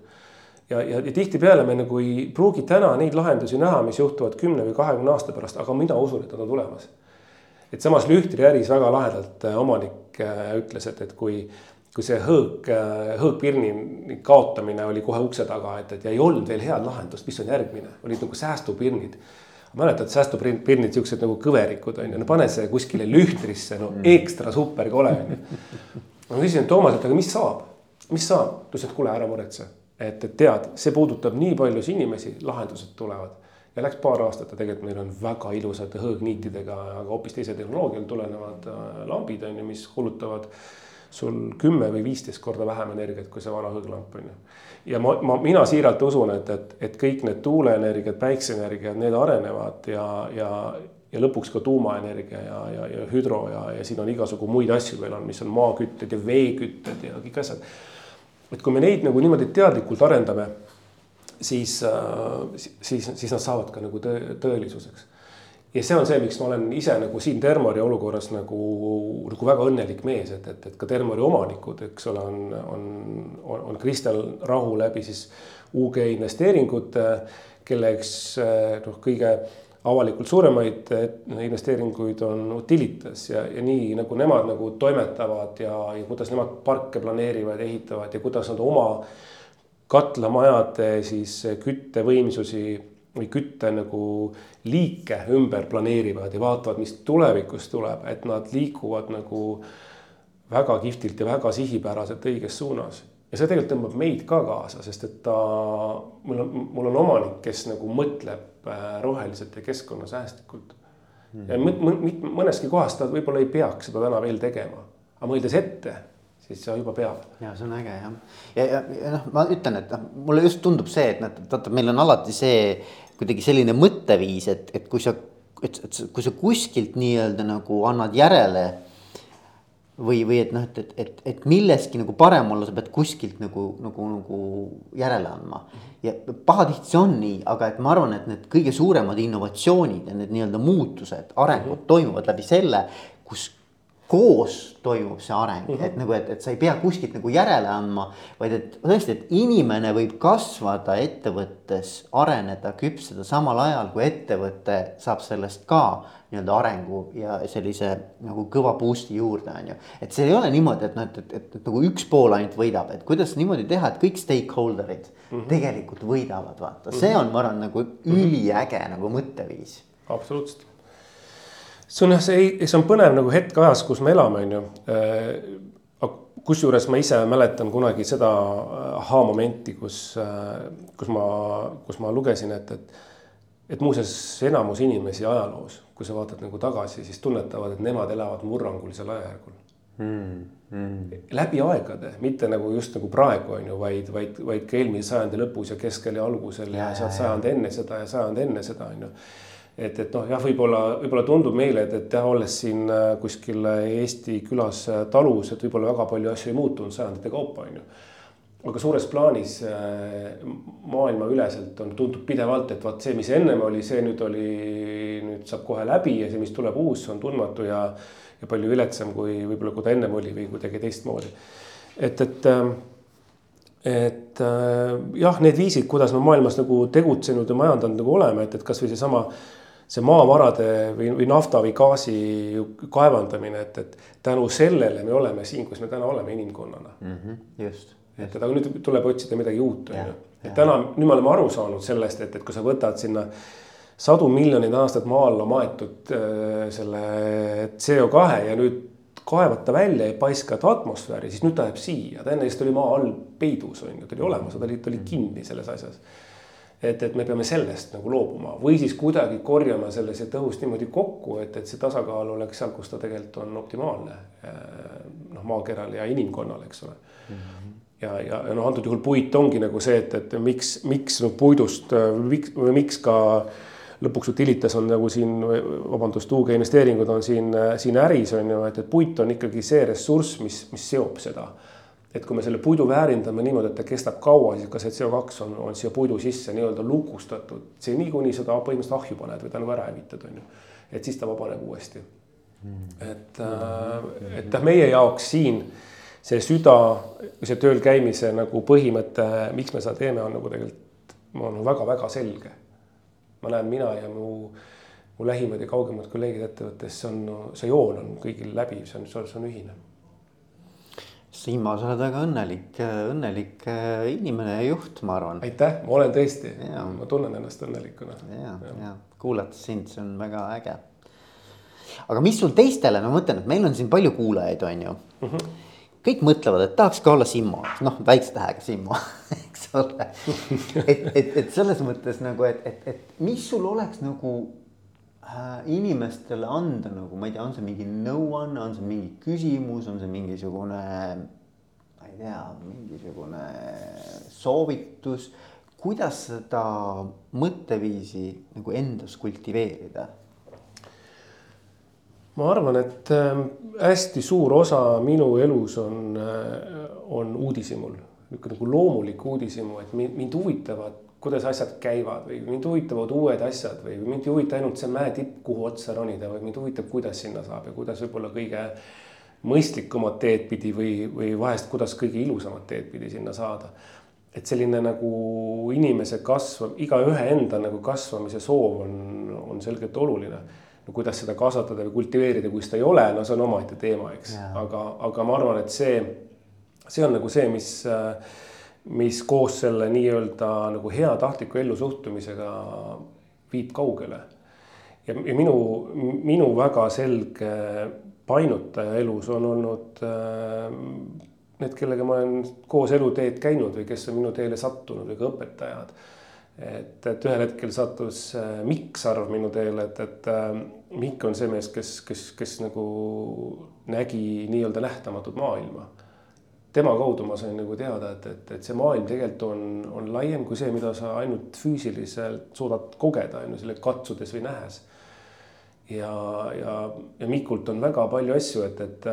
ja, ja, ja tihtipeale me nagu ei pruugi täna neid lahendusi näha, mis juhtuvad kümne või kahekümne aasta pärast, aga mina usun, et nad on tulemas. Et samas Lühtri äris väga lahedalt äh, omanik äh, ütles, et, et kui, kui see hõõg, äh, hõõgpirni kaotamine oli kohe ukse taga, et, et ja ei olnud veel head lahendust, mis on järgmine, olid nagu säästupirnid. Mäletad säästupirnid, siuksed nagu kõverikud on ju, no pane see kuskile lühtrisse, no mm. ekstra super kole on ju. ma küsisin Toomaselt, aga mis saab, mis saab, ta ütles, et kuule, ära muretse, et, et tead, see puudutab nii paljusid inimesi, lahendused tulevad ja läks paar aastat ja tegelikult meil on väga ilusate hõõgniitidega, aga hoopis teise tehnoloogial tulenevad äh, lambid on ju, mis kulutavad sul kümme või viisteist korda vähem energiat kui see vana hõõglamp on ju. ja ma, ma, mina siiralt usun, et, et, et kõik need tuuleenergiad, päikseenergiad, need arenevad ja, ja, ja lõpuks ka tuumaenergia ja, ja, ja hüdro ja, ja siin on igasugu muid asju veel on, mis on maakütted ja veekütted ja kõik asjad. Et kui me neid nagu niimoodi teadlikult arendame siis, äh, siis, siis nad saavad ka nagu tõe, tõelisuseks. ja see on see, miks ma olen ise nagu siin Termori olukorras nagu, nagu väga õnnelik mees, et, et, et ka Termori omanikud, eks ole, on, on, on, on Kristel Rahu läbi siis UG investeeringute, kelleks noh, kõige avalikult suuremaid investeeringuid on Utilitas ja, ja nii nagu nemad nagu toimetavad ja, ja kuidas nemad parke planeerivad, ehitavad ja kuidas nad oma katlamajade siis küttevõimsusi või kütte nagu liike ümber planeerivad ja vaatavad, mis tulevikus tuleb, et nad liiguvad nagu väga kihvtilt ja väga sihipäraselt õiges suunas. ja see tegelikult tõmbab meid ka kaasa, sest et ta, mul on, mul on omanik, kes nagu mõtleb roheliselt ja keskkonnasäästlikult mm. ja mõneski kohas ta võib-olla ei peaks seda täna veel tegema, aga mõeldes ette siis see juba peab. ja see on äge jah. ja, ja, ja noh, ma ütlen, et noh, mulle just tundub see, et noh, vaata, meil on alati see kuidagi selline mõtteviis, et, et kui sa, et, et kui sa kuskilt nii-öelda nagu annad järele. Või, või et noh, et, et, et, et milleski nagu parem olla, sa pead kuskilt nagu, nagu, nagu järele andma. ja pahatihti see on nii, aga et ma arvan, et need kõige suuremad innovatsioonid ja need nii-öelda muutused, arengud mm -hmm. toimuvad läbi selle, kus koos toimub see areng mm, -hmm. et nagu, et, et sa ei pea kuskilt nagu järele andma. vaid et tõesti, et inimene võib kasvada ettevõttes, areneda, küpseda samal ajal kui ettevõte saab sellest ka nii-öelda arengu ja sellise nagu kõva boost'i juurde, on ju. et see ei ole niimoodi, et noh, et, et, et, et nagu üks pool ainult võidab, et kuidas niimoodi teha, et kõik stakeholder'id mm -hmm. tegelikult võidavad, vaata, see on, ma arvan, nagu üliäge nagu mõtteviis. absoluutselt see on jah, see, see on põnev nagu hetk ajas, kus me elame, on ju. Äh, kusjuures ma ise mäletan kunagi seda ahaa-momenti, kus, kus ma, kus ma lugesin, et, et et muuseas, enamus inimesi ajaloos, kui sa vaatad nagu tagasi, siis tunnetavad, et nemad elavad murrangulisel ajajärgul mm,. Mm. läbi aegade, mitte nagu just nagu praegu on ju, vaid, vaid, vaid ka eelmise sajandi lõpus ja keskel ja algusel ja, ja sajand enne seda ja sajand enne seda on ju. Et, et noh, jah, võib-olla, võib-olla tundub meile, et, et jah, olles siin äh, kuskil Eesti külas äh, talus, et võib-olla väga palju asju ei muutunud sajandite kaupa on ju aga suures plaanis äh, maailmaüleselt on, tundub pidevalt, et vaat see, mis ennem oli, see nüüd oli, nüüd saab kohe läbi ja see, mis tuleb uus, on tundmatu ja, ja palju viletsam kui võib-olla, kui ta ennem oli või kuidagi teistmoodi. et, et, ähm, et jah, need viisid, kuidas me maailmas nagu tegutsenud ja majandanud nagu oleme, et, et kasvõi seesama see maavarade või, või nafta või gaasi kaevandamine, et, et tänu sellele me oleme siin, kus me täna oleme inimkonnana mm. -hmm, just et aga nüüd tuleb otsida midagi uut, on ju. et täna, nüüd me oleme aru saanud sellest, et, et kui sa võtad sinna sadu miljoneid aastaid maa alla maetud äh, selle CO2 ja nüüd kaevad ta välja ja paiskad atmosfääri, siis nüüd ta läheb siia, ta enne just oli maa all peidus, on ju, ta oli olemas, ta oli, ta oli kinni selles asjas. Et, et me peame sellest nagu loobuma või siis kuidagi korjama selle siit õhust niimoodi kokku, et, et see tasakaal oleks seal, kus ta tegelikult on optimaalne. Äh, noh, maakeral ja inimkonnal, eks ole mm. -hmm ja, ja, ja noh, antud juhul puit ongi nagu see, et, et miks, miks no puidust, miks, miks ka lõpuks Utilitas on nagu siin, vabandust, UK investeeringud on siin, siin äris on ju, et, et puit on ikkagi see ressurss, mis, mis seob seda. Et kui me selle puidu väärindame niimoodi, et ta kestab kaua, siis ka see CO2 on, on siia puidu sisse nii-öelda lukustatud. see niikuinii seda põhimõtteliselt ahju paned või ta nagu ära hävitad, on ju. et siis ta vabaneb uuesti. et, äh, et jah, meie jaoks siin see süda, see tööl käimise nagu põhimõte, miks me seda teeme, on nagu tegelikult, on väga-väga selge. ma näen, mina ja mu, mu lähimad ja kaugemad kolleegid ettevõttes, see on, see joon on kõigil läbiv, see on, see on ühine. Siim, sa oled väga õnnelik, õnnelik äh, inimene ja juht, ma arvan. aitäh, ma olen tõesti, ma tunnen ennast õnnelikuna. ja, ja, ja kuulates sind, see on väga äge. aga mis sul teistele, ma mõtlen, et meil on siin palju kuulajaid, on ju mm. -hmm kõik mõtlevad, et tahaks ka olla Simmo, noh väikse tähega Simmo, eks ole. et, et, et selles mõttes nagu, et, et, et mis sul oleks nagu inimestele anda nagu, ma ei tea, on see mingi nõuanne, on see mingi küsimus, on see mingisugune. ma ei tea, mingisugune soovitus, kuidas seda mõtteviisi nagu endas kultiveerida ma arvan, et ähm, hästi suur osa minu elus on, äh, on uudishimul, niisugune nagu loomulik uudishimu, et mind huvitavad, kuidas asjad käivad või mind huvitavad uued asjad või mind ei huvita ainult see mäetipp, kuhu otsa ronida, vaid mind huvitab, kuidas sinna saab ja kuidas võib-olla kõige mõistlikumat teed pidi või, või vahest, kuidas kõige ilusamat teed pidi sinna saada. et selline nagu inimese kasv, igaühe enda nagu kasvamise soov on, on selgelt oluline. No kuidas seda kasvatada või kultiveerida, kui seda ei ole, no see on omaette teema, eks, aga, aga ma arvan, et see, see on nagu see, mis, mis koos selle nii-öelda nagu heatahtliku ellusuhtumisega viib kaugele. ja, ja minu, minu väga selge painutaja elus on olnud äh, need, kellega ma olen koos eluteed käinud või kes on minu teele sattunud või ka õpetajad et, et ühel hetkel sattus äh, Mikk Sarv minu teele, et, et äh, Mikk on see mees, kes, kes, kes nagu nägi nii-öelda nähtamatut maailma. Tema kaudu ma sain nagu teada, et, et, et see maailm tegelikult on, on laiem kui see, mida sa ainult füüsiliselt suudad kogeda, on ju, selle katsudes või nähes. ja, ja, ja Mikult on väga palju asju, et, et,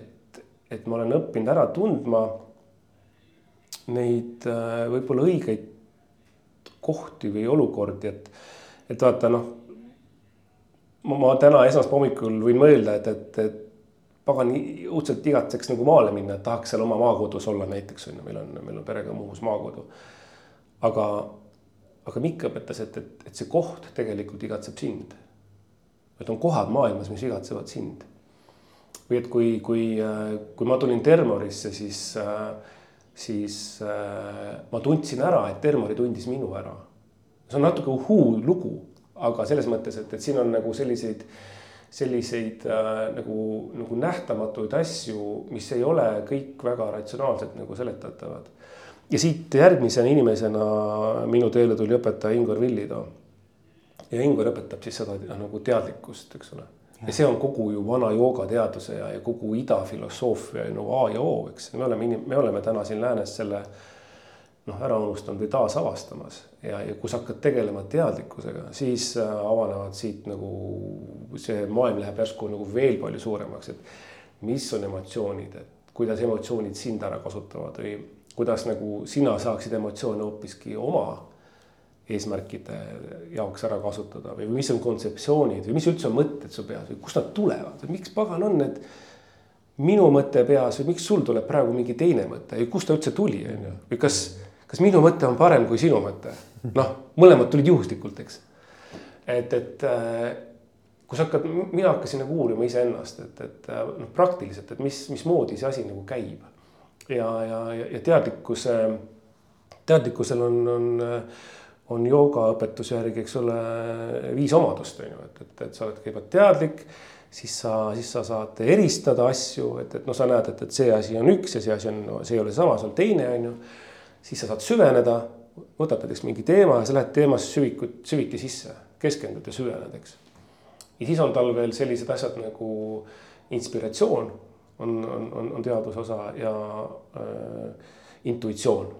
et, et ma olen õppinud ära tundma neid äh, võib-olla õigeid kohti või olukordi, et, et vaata noh. ma täna esmaspäeva hommikul võin mõelda, et, et, et pagan õudselt igatseks nagu maale minna, et tahaks seal oma maakodus olla näiteks on ju, meil on, meil on perega Muhus maakodu. aga, aga Mikk õpetas, et, et, et see koht tegelikult igatseb sind. et on kohad maailmas, mis igatsevad sind. või et kui, kui, kui ma tulin Termorisse, siis siis ma tundsin ära, et Termori tundis minu ära. see on natuke uhuu lugu, aga selles mõttes, et, et siin on nagu selliseid selliseid äh, nagu, nagu nähtamatuid asju, mis ei ole kõik väga ratsionaalselt nagu seletatavad. ja siit järgmise inimesena minu teele tuli õpetaja Ingvar Villitoo. ja Ingvar õpetab siis seda noh, nagu teadlikkust, eks ole. ja see on kogu ju vana joogateaduse ja, ja kogu ida filosoofia nagu A ja O, eks, me oleme, me oleme täna siin läänes selle noh, ära unustanud või taasavastamas ja, ja kui sa hakkad tegelema teadlikkusega, siis äh, avanevad siit nagu see maailm läheb järsku nagu veel palju suuremaks, et mis on emotsioonid, et kuidas emotsioonid sind ära kasutavad või kuidas nagu sina saaksid emotsioone hoopiski oma eesmärkide jaoks ära kasutada või mis on kontseptsioonid või mis üldse on mõtted su peas või kust nad tulevad, miks pagan on need minu mõte peas või miks sul tuleb praegu mingi teine mõte ja kust ta üldse tuli, on ju, või kas kas minu mõte on parem kui sinu mõte? noh, mõlemad tulid juhuslikult, eks. et, et äh, kui sa hakkad, mina hakkasin nagu uurima iseennast, et, et äh, noh, praktiliselt, et mis, mismoodi see asi nagu käib. ja, ja, ja teadlikkuse, teadlikkusel on, on, on joogaõpetuse järgi, eks ole, viis omadust on ju, et, et, et sa oled kõigepealt teadlik siis sa, siis sa saad eristada asju, et, et noh, sa näed, et, et see asi on üks ja see asi on no,, see ei ole sama, see on teine, on ju siis sa saad süveneda, võtad näiteks mingi teema ja sa lähed teemasse süvikut, süviti sisse, keskendud ja süvened, eks. ja siis on tal veel sellised asjad nagu inspiratsioon on, on, on, on teaduse osa ja äh, intuitsioon.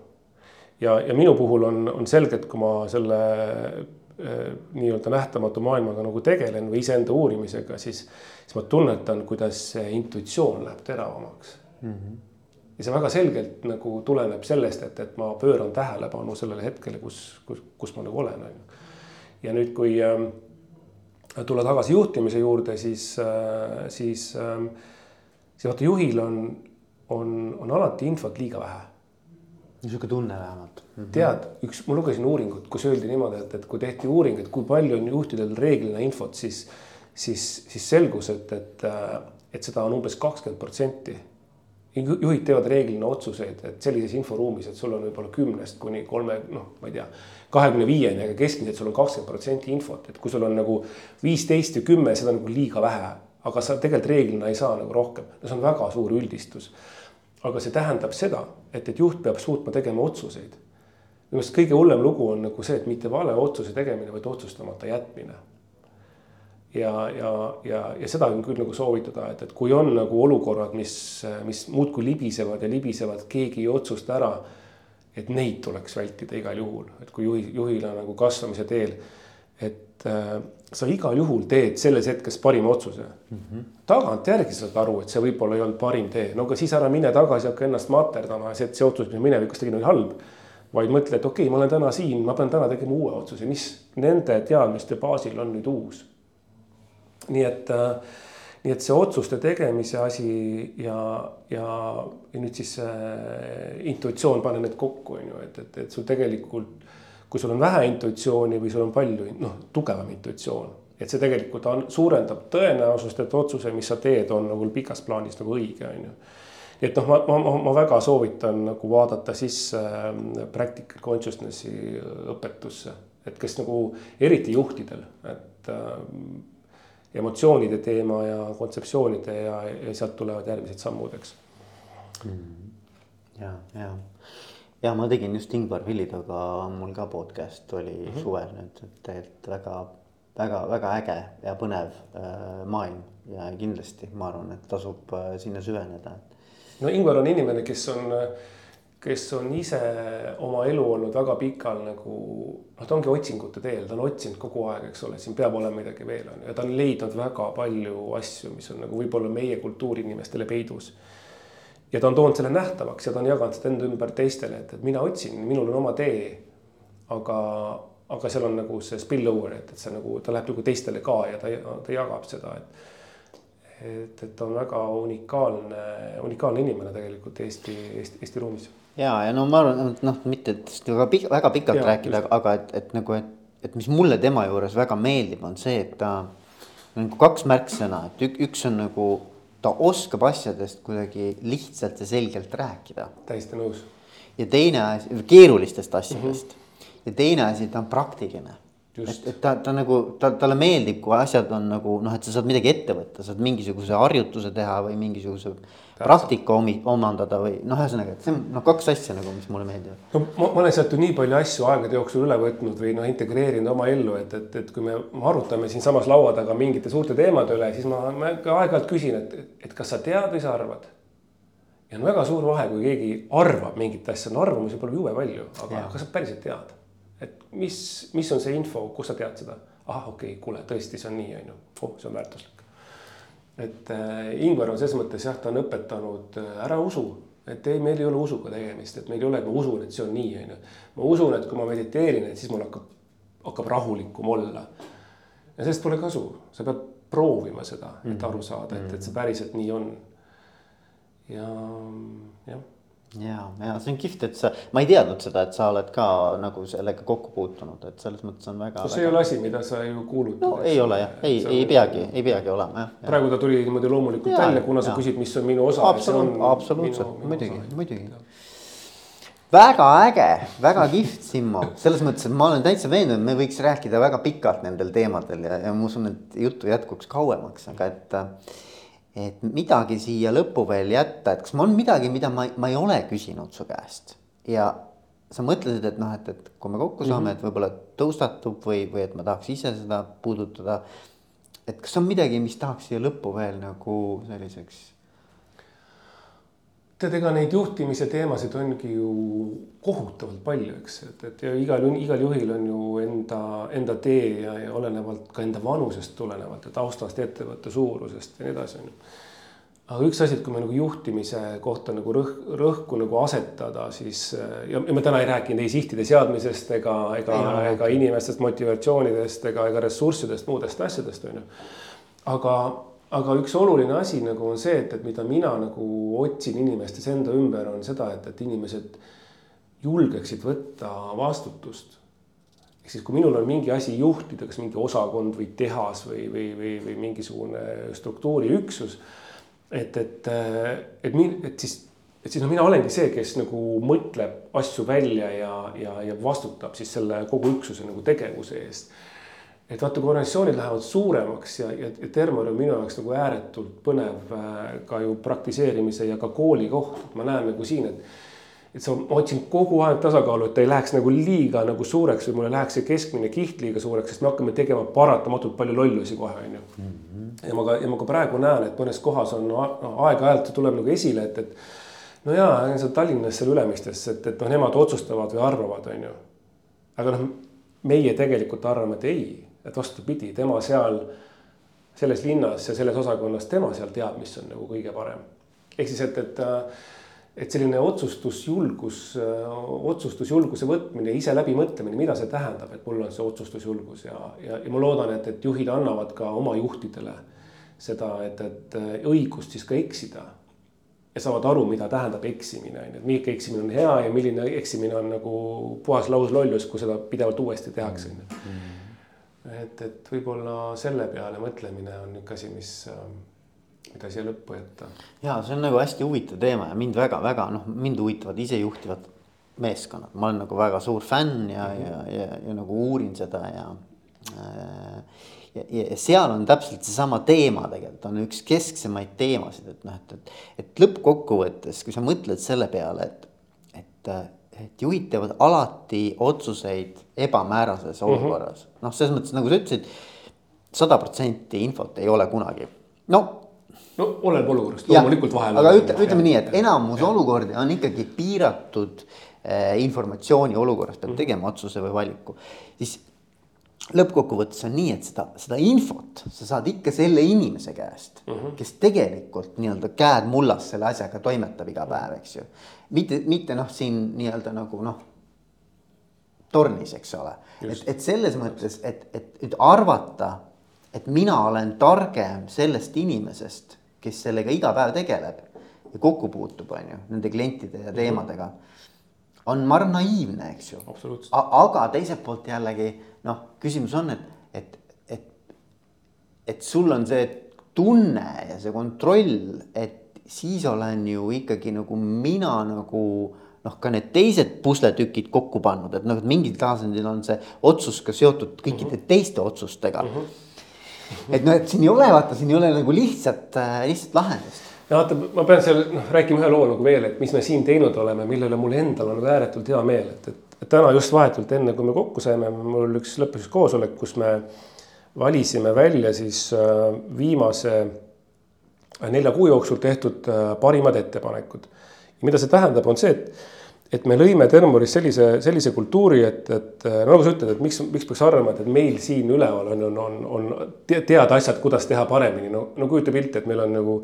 ja, ja minu puhul on, on selge, et kui ma selle äh, nii-öelda nähtamatu maailmaga nagu tegelen või iseenda uurimisega, siis, siis ma tunnetan, kuidas see intuitsioon läheb teravamaks mm. -hmm ja see väga selgelt nagu tuleneb sellest, et, et ma pööran tähelepanu sellele hetkele, kus, kus, kus ma nagu olen, on ju. ja nüüd, kui äh, tulla tagasi juhtimise juurde, siis äh,, siis äh,, siis vaata juhil on, on, on alati infot liiga vähe. niisugune tunne vähemalt mm. -hmm. tead, üks, ma lugesin uuringut, kus öeldi niimoodi, et, et kui tehti uuring, et kui palju on juhtidel reeglina infot, siis, siis, siis selgus, et, et, äh, et seda on umbes kakskümmend protsenti juhid teevad reeglina otsuseid, et sellises inforuumis, et sul on võib-olla kümnest kuni kolme, noh, ma ei tea, kahekümne viieni, aga keskmiselt sul on kakskümmend protsenti infot, et kui sul on nagu viisteist ja kümme, seda on nagu liiga vähe. aga sa tegelikult reeglina ei saa nagu rohkem, no see on väga suur üldistus. aga see tähendab seda, et, et juht peab suutma tegema otsuseid. minu meelest kõige hullem lugu on nagu see, et mitte vale otsuse tegemine, vaid otsustamata jätmine ja, ja, ja, ja seda on küll nagu soovitada, et, et kui on nagu olukorrad, mis, mis muudkui libisevad ja libisevad, keegi ei otsusta ära. et neid tuleks vältida igal juhul, et kui juhi, juhil on nagu kasvamise teel, et äh, sa igal juhul teed selles hetkes parima otsuse mm. -hmm. tagantjärgi saad aru, et see võib-olla ei olnud parim tee, no aga siis ära mine tagasi, hakka ennast materdama, see, et see otsus, mis minevikus tegin, oli halb vaid mõtle, et okei okay,, ma olen täna siin, ma pean täna tegema uue otsuse, mis nende teadmiste baasil on nüüd uus nii et, äh, nii et see otsuste tegemise asi ja, ja, ja nüüd siis äh, intuitsioon, pane need kokku, on ju, et, et, et sul tegelikult, kui sul on vähe intuitsiooni või sul on palju, noh, tugevam intuitsioon, et see tegelikult on, suurendab tõenäosust, et otsuse, mis sa teed, on nagu pikas plaanis nagu õige, on ju. Et noh, ma, ma, ma väga soovitan nagu vaadata sisse äh, practical consciousness'i õpetusse, et kes nagu eriti juhtidel, et emotsioonide teema ja kontseptsioonide ja, ja sealt tulevad järgmised sammud, eks mm.. ja, ja, ja ma tegin just Ingvar Villitoga, mul ka podcast oli mm -hmm. suvel nüüd, et tegelikult väga, väga, väga äge ja põnev äh, maailm ja kindlasti ma arvan, et tasub äh, sinna süveneda. no Ingvar on inimene, kes on äh, kes on ise oma elu olnud väga pikal nagu noh, ta ongi otsingute teel, ta on otsinud kogu aeg, eks ole, siin peab olema midagi veel on ju ja ta on leidnud väga palju asju, mis on nagu võib-olla meie kultuuriinimestele peidus. ja ta on toonud selle nähtavaks ja ta on jaganud seda enda ümber teistele, et, et mina otsin, minul on oma tee. aga, aga seal on nagu see spillover, et, et see nagu ta läheb nagu teistele ka ja ta, ta jagab seda, et et, et ta on väga unikaalne, unikaalne inimene tegelikult Eesti, Eesti, Eesti ruumis ja, ja no ma arvan, noh, mitte väga pikk, väga pikalt ja, rääkida, aga et, et nagu, et, et mis mulle tema juures väga meeldib, on see, et ta. nagu kaks märksõna, et ük, üks on nagu ta oskab asjadest kuidagi lihtsalt ja selgelt rääkida. täiesti nõus. ja teine asi, keerulistest asjadest mm -hmm. ja teine asi, ta on praktiline. Et, et ta, ta nagu, ta, talle meeldib, kui asjad on nagu noh, et sa saad midagi ette võtta, saad mingisuguse harjutuse teha või mingisuguse praktika omi-, omandada või noh, ühesõnaga, et see on noh, kaks asja nagu, mis mulle meeldivad. no ma, ma olen sealt ju nii palju asju aegade jooksul üle võtnud või noh, integreerinud oma ellu, et, et, et kui me arutame siinsamas laua taga mingite suurte teemade üle, siis ma, ma ka aeg-ajalt küsin, et, et kas sa tead või sa arvad. ja on väga suur vahe, kui keegi arvab mingit asja, no arvamusi pole jube palju, aga kas sa päriselt tead et mis, mis on see info, kust sa tead seda? ahah, okei okay,, kuule, tõesti, see on nii, on ju, oh, see on väärtuslik. et äh, Ingvar on selles mõttes jah, ta on õpetanud äh, ära usu, et ei, meil ei ole usuga tegemist, et meil ei ole, et ma usun, et see on nii, on ju. ma usun, et kui ma mediteerin, et siis mul hakkab, hakkab rahulikum olla. ja sellest pole kasu, sa pead proovima seda, et mhm. aru saada, et, et see päriselt nii on. ja jah ja, ja see on kihvt, et sa, ma ei teadnud seda, et sa oled ka nagu sellega kokku puutunud, et selles mõttes on väga. see väga... ei ole asi, mida sa ju kuulutad. no ei ole jah, ei, ei peagi, ei peagi olema jah ja.. praegu ta tuli niimoodi loomulikult ja, välja, kuna ja. sa küsid, mis on minu osa. absoluutselt, absoluutselt, muidugi, muidugi. väga äge, väga kihvt, Simmo, selles mõttes, et ma olen täitsa veendunud, me võiks rääkida väga pikalt nendel teemadel ja, ja ma usun, et juttu jätkuks kauemaks, aga et et midagi siia lõppu veel jätta, et kas mul on midagi, mida ma, ma ei ole küsinud su käest ja sa mõtlesid, et noh, et, et kui me kokku saame mm, -hmm. et võib-olla tõustatub või, või et ma tahaks ise seda puudutada. et kas on midagi, mis tahaks siia lõppu veel nagu selliseks tead, ega neid juhtimise teemasid ongi ju kohutavalt palju, eks, et, et ja igal, igal juhil on ju enda, enda tee ja, ja olenevalt ka enda vanusest tulenevalt ja taustast, ettevõtte suurusest ja nii edasi, on ju. aga üks asi, et kui me nagu juhtimise kohta nagu rõh-, rõhku nagu asetada, siis ja, ja me täna ei rääkinud ei sihtide seadmisest ega, ega, ega inimestest motivatsioonidest ega, ega ressurssidest, muudest asjadest, on ju. aga aga üks oluline asi nagu on see, et, et mida mina nagu otsin inimestes enda ümber, on seda, et, et inimesed julgeksid võtta vastutust. ehk siis, kui minul on mingi asi juhtida, kas mingi osakond või tehas või, või, või, või mingisugune struktuuriüksus. et, et, et, et siis, et siis noh, mina olengi see, kes nagu mõtleb asju välja ja, ja, ja vastutab siis selle kogu üksuse nagu tegevuse eest et vaata, kui organisatsioonid lähevad suuremaks ja, ja, ja Termor on minu jaoks nagu ääretult põnev äh, ka ju praktiseerimise ja ka kooli koht, et ma näen nagu siin, et. et sa, ma otsin kogu aeg tasakaalu, et ta ei läheks nagu liiga nagu suureks või mul ei läheks see keskmine kiht liiga suureks, sest me hakkame tegema paratamatult palju lollusi kohe, on ju. Mhm. ja ma ka, ja ma ka praegu näen, et mõnes kohas on no, aeg-ajalt tuleb nagu esile, et, et no jaa, seal Tallinnas seal Ülemistes, et, et noh, nemad otsustavad või arvavad, on ju. aga noh, meie tegelikult arvame, et ei et vastupidi, tema seal selles linnas ja selles osakonnas, tema seal teab, mis on nagu kõige parem. ehk siis, et, et, et selline otsustusjulgus, otsustusjulguse võtmine, ise läbimõtlemine, mida see tähendab, et mul on see otsustusjulgus ja, ja, ja ma loodan, et, et juhid annavad ka oma juhtidele seda, et, et õigust siis ka eksida ja saavad aru, mida tähendab eksimine, on ju, et milline eksimine on hea ja milline eksimine on nagu puhas lauslollus, kui seda pidevalt uuesti tehakse, on ju et, et võib-olla selle peale mõtlemine on niisugune asi, mis, ähm, mida siia lõppu jätta. ja see on nagu hästi huvitav teema ja mind väga-väga noh, mind huvitavad isejuhtivad meeskonnad, ma olen nagu väga suur fänn ja mm, -hmm. ja, ja, ja nagu uurin seda ja äh, ja, ja seal on täpselt seesama teema tegelikult on üks kesksemaid teemasid, et noh, et, et, et lõppkokkuvõttes, kui sa mõtled selle peale, et, et et juhid teevad alati otsuseid ebamäärases mhm. olukorras mm -hmm., noh, selles mõttes nagu sa ütlesid. sada protsenti infot ei ole kunagi, no. no oleneb olukorrast, loomulikult vahel. aga ütle, ütleme nii, et enamus ja. olukordi on ikkagi piiratud eh, informatsiooni olukorras, peab mm -hmm. tegema otsuse või valiku, siis lõppkokkuvõttes on nii, et seda, seda infot sa saad ikka selle inimese käest mm, -hmm. kes tegelikult nii-öelda käed mullas selle asjaga toimetab iga päev, eks ju mitte, mitte noh, siin nii-öelda nagu noh, tornis, eks ole. et, et selles mõttes, et, et, et arvata, et mina olen targem sellest inimesest, kes sellega iga päev tegeleb ja kokku puutub, on ju, nende klientide ja teemadega. on, ma arvan, naiivne, eks ju. aga teiselt poolt jällegi noh, küsimus on, et, et, et, et sul on see tunne ja see kontroll, et siis olen ju ikkagi nagu mina nagu noh, ka need teised pusletükid kokku pannud, et noh, et mingil tasandil on see otsus ka seotud kõikide mm -hmm. teiste otsustega mm. -hmm. et noh, et siin ei ole, vaata, siin ei ole nagu lihtsat, äh, lihtsat lahendust. ja vaata, ma pean seal noh, rääkima ühe loo nagu veel, et mis me siin teinud oleme, mille üle mul endal on nagu ääretult hea meel, et, et täna just vahetult enne, kui me kokku saime, mul üks lõppes koosolek, kus me valisime välja siis äh, viimase nelja kuu jooksul tehtud parimad ettepanekud. Mida see tähendab, on see, et, et me lõime Termoris sellise, sellise kultuuri, et, et nagu sa ütled, et miks, miks peaks arvama, et, meil siin üleval on, on, on, on teada asjad, kuidas teha paremini, no, no kujuta pilti, et meil on nagu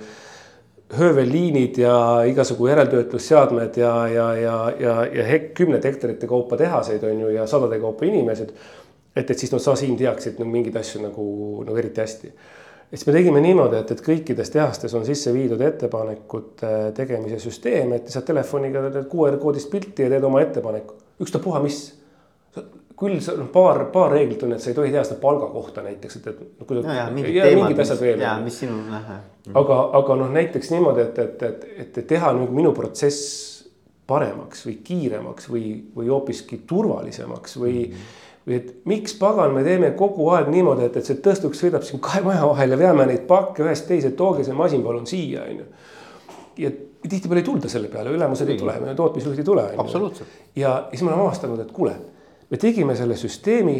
höövelliinid ja igasugu järeltöötlusseadmed ja, ja, ja, ja, ja hek-, kümnete hektarite kaupa tehaseid on ju ja sadade kaupa inimesed. et, et siis noh, sa siin teaksid no, mingeid asju nagu, nagu eriti hästi siis me tegime niimoodi, et, et kõikides tehastes on sisse viidud ettepanekute tegemise süsteem, et saad telefoniga teed QR koodist pilti ja teed oma ettepaneku, ükstapuha mis. Küll noh, paar, paar reeglit on, et sa ei tohi teha seda palga kohta näiteks, et, et. no, ja, ja mingid, ja, teemad, asjad veel. mis sinu. aga, aga noh, näiteks niimoodi, et, et, et, et, teha nüüd minu protsess paremaks või kiiremaks või, või hoopiski turvalisemaks või mm. -hmm või et miks pagan, me teeme kogu aeg niimoodi, et, et see tõstuk sõidab siin kahe maja vahel ja veame neid pakke ühest teise, tooge see masin palun siia, on ju. ja tihtipeale ei tulda selle peale, ülemused ei tule, tootmisjuhid ei tule. absoluutselt. ja siis me oleme avastanud, et kuule, me tegime selle süsteemi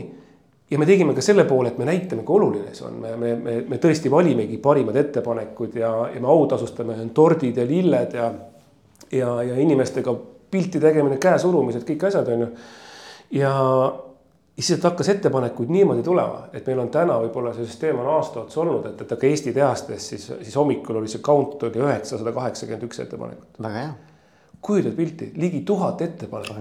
ja me tegime ka selle poole, et me näitame, kui oluline see on, me, me, me, me tõesti valimegi parimad ettepanekud ja, ja me autasustame tordid ja lilled ja, ja, ja inimestega pilti tegemine, käesurumised, kõik asjad on ju. ja siis hakkas ettepanekuid niimoodi tulema, et meil on täna võib-olla see süsteem on aasta otsa olnud, et, et aga Eesti tehastes siis, siis hommikul oli see count oli üheksasada kaheksakümmend üks ettepanekut. väga hea kujutad pilti, ligi tuhat ettepanekut.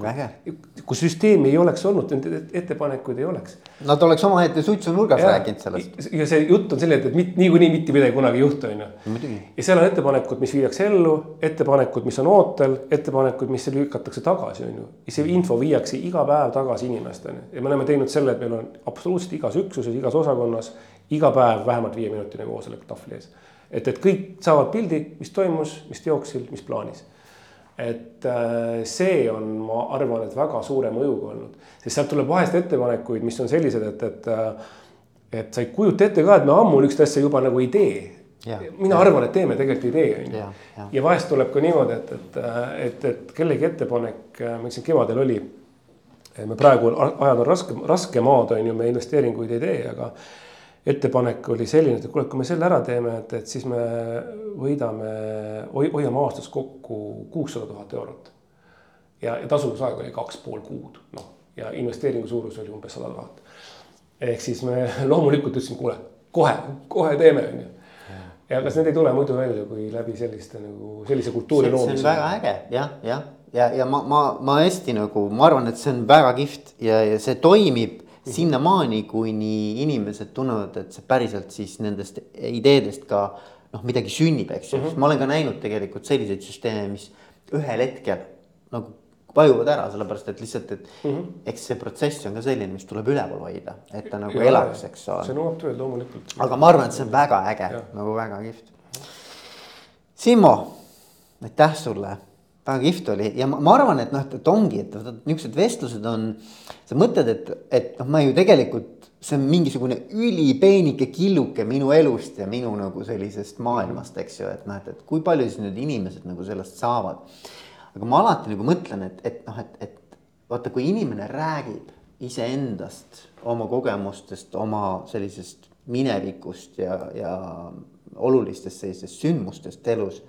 kui süsteemi ei oleks olnud, ettepanekuid ei oleks. Nad oleks omaette suitsunurgas rääkinud sellest. ja see jutt on selline, et mit, niikuinii mitte midagi kunagi ei juhtu, on ju. ja seal on ettepanekud, mis viiakse ellu, ettepanekud, mis on ootel, ettepanekud, mis lükatakse tagasi, on ju. ja see info viiakse iga päev tagasi inimesteni ja me oleme teinud selle, et meil on absoluutselt igas üksuses, igas osakonnas iga päev vähemalt viieminutine koosolek tahvli ees. et, et kõik saavad pildi, mis toimus, mis teoksil, mis plaanis et äh, see on, ma arvan, et väga suure mõjuga olnud, sest sealt tuleb vahest ettepanekuid, mis on sellised, et, et. Äh, et sa ei kujuta ette ka, et me ammu niisugust asja juba nagu ei tee. mina ja. arvan, et teeme, tegelikult ei tee, on ju. ja vahest tuleb ka niimoodi, et, et, et, et kellegi ettepanek, ma ütlesin, kevadel oli. me praegu ajad on raske, raske maad on ju, me investeeringuid ei tee, aga ettepanek oli selline, et kuule, kui me selle ära teeme, et, et siis me võidame, hoiame aastas kokku kuussada tuhat eurot. ja, ja tasuvusaeg oli kaks pool kuud, noh ja investeeringu suurus oli umbes sada tuhat. ehk siis me loomulikult ütlesime, kuule, kohe, kohe teeme, on ju ja kas need ei tule muidu välja, kui läbi selliste nagu sellise kultuuri loomise. see on väga äge jah, jah, ja, ja, ja ma, ma, ma hästi nagu, ma arvan, et see on väga kihvt ja, ja see toimib sinnamaani, kuni inimesed tunnevad, et see päriselt siis nendest ideedest ka noh, midagi sünnib, eks ju mm, -hmm. ma olen ka näinud tegelikult selliseid süsteeme, mis ühel hetkel nagu vajuvad ära, sellepärast et lihtsalt, et mm -hmm. eks see protsess on ka selline, mis tuleb üleval hoida, et ta nagu ja, elaks, eks ole. see nõuab tööd loomulikult. aga ma arvan, et see on väga äge, nagu väga kihvt. Simmo, aitäh sulle väga kihvt oli ja ma, ma arvan, et noh, et ongi, et niisugused vestlused on, sa mõtled, et, et noh, ma ju tegelikult, see on mingisugune ülipeenike killuke minu elust ja minu nagu sellisest maailmast, eks ju, et noh, et, et kui palju siis nüüd inimesed nagu sellest saavad. aga ma alati nagu mõtlen, et, et noh, et, et vaata, kui inimene räägib iseendast, oma kogemustest, oma sellisest minevikust ja, ja olulistest sellistest sündmustest elus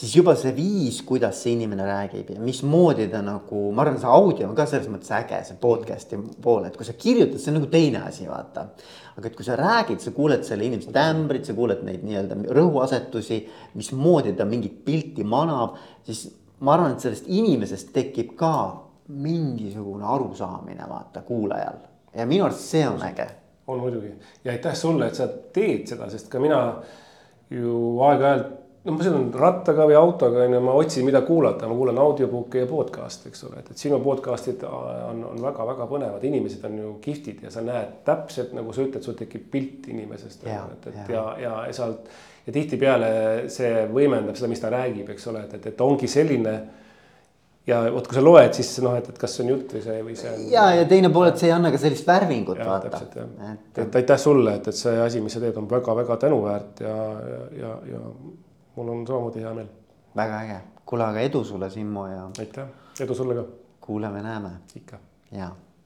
siis juba see viis, kuidas see inimene räägib ja mismoodi ta nagu, ma arvan, see audio on ka selles mõttes äge, see podcast'i pool, et kui sa kirjutad, see on nagu teine asi, vaata. aga et kui sa räägid, sa kuuled selle inimese tämbrit, sa kuuled neid nii-öelda rõhuasetusi, mismoodi ta mingit pilti manab, siis ma arvan, et sellest inimesest tekib ka mingisugune arusaamine, vaata, kuulajal. ja minu arust see on äge. on muidugi ja aitäh sulle, et sa teed seda, sest ka mina ju aeg-ajalt no ma sõidan rattaga või autoga, on ju, ma otsin, mida kuulata, ma kuulan audiobook'e ja podcast'e, eks ole, et, et sinu podcast'id on, on väga-väga põnevad, inimesed on ju kihvtid ja sa näed täpselt nagu sa ütled, sul tekib pilt inimesest, et, et ja, ja, ja, ja sealt. ja tihtipeale see võimendab seda, mis ta räägib, eks ole, et, et, et ongi selline ja vot, kui sa loed, siis noh, et, et kas see on jutt või see, või see on. ja, ja teine pool, et see ei anna ka sellist värvingut ja, vaata. et, et aitäh sulle, et, et see asi, mis sa teed, on väga-väga tänuväärt ja, ja, ja, ja mul on samamoodi hea meel. väga äge, kuule, aga edu sulle, Simmo ja. aitäh, edu sulle ka. kuuleme-näeme. ikka. jaa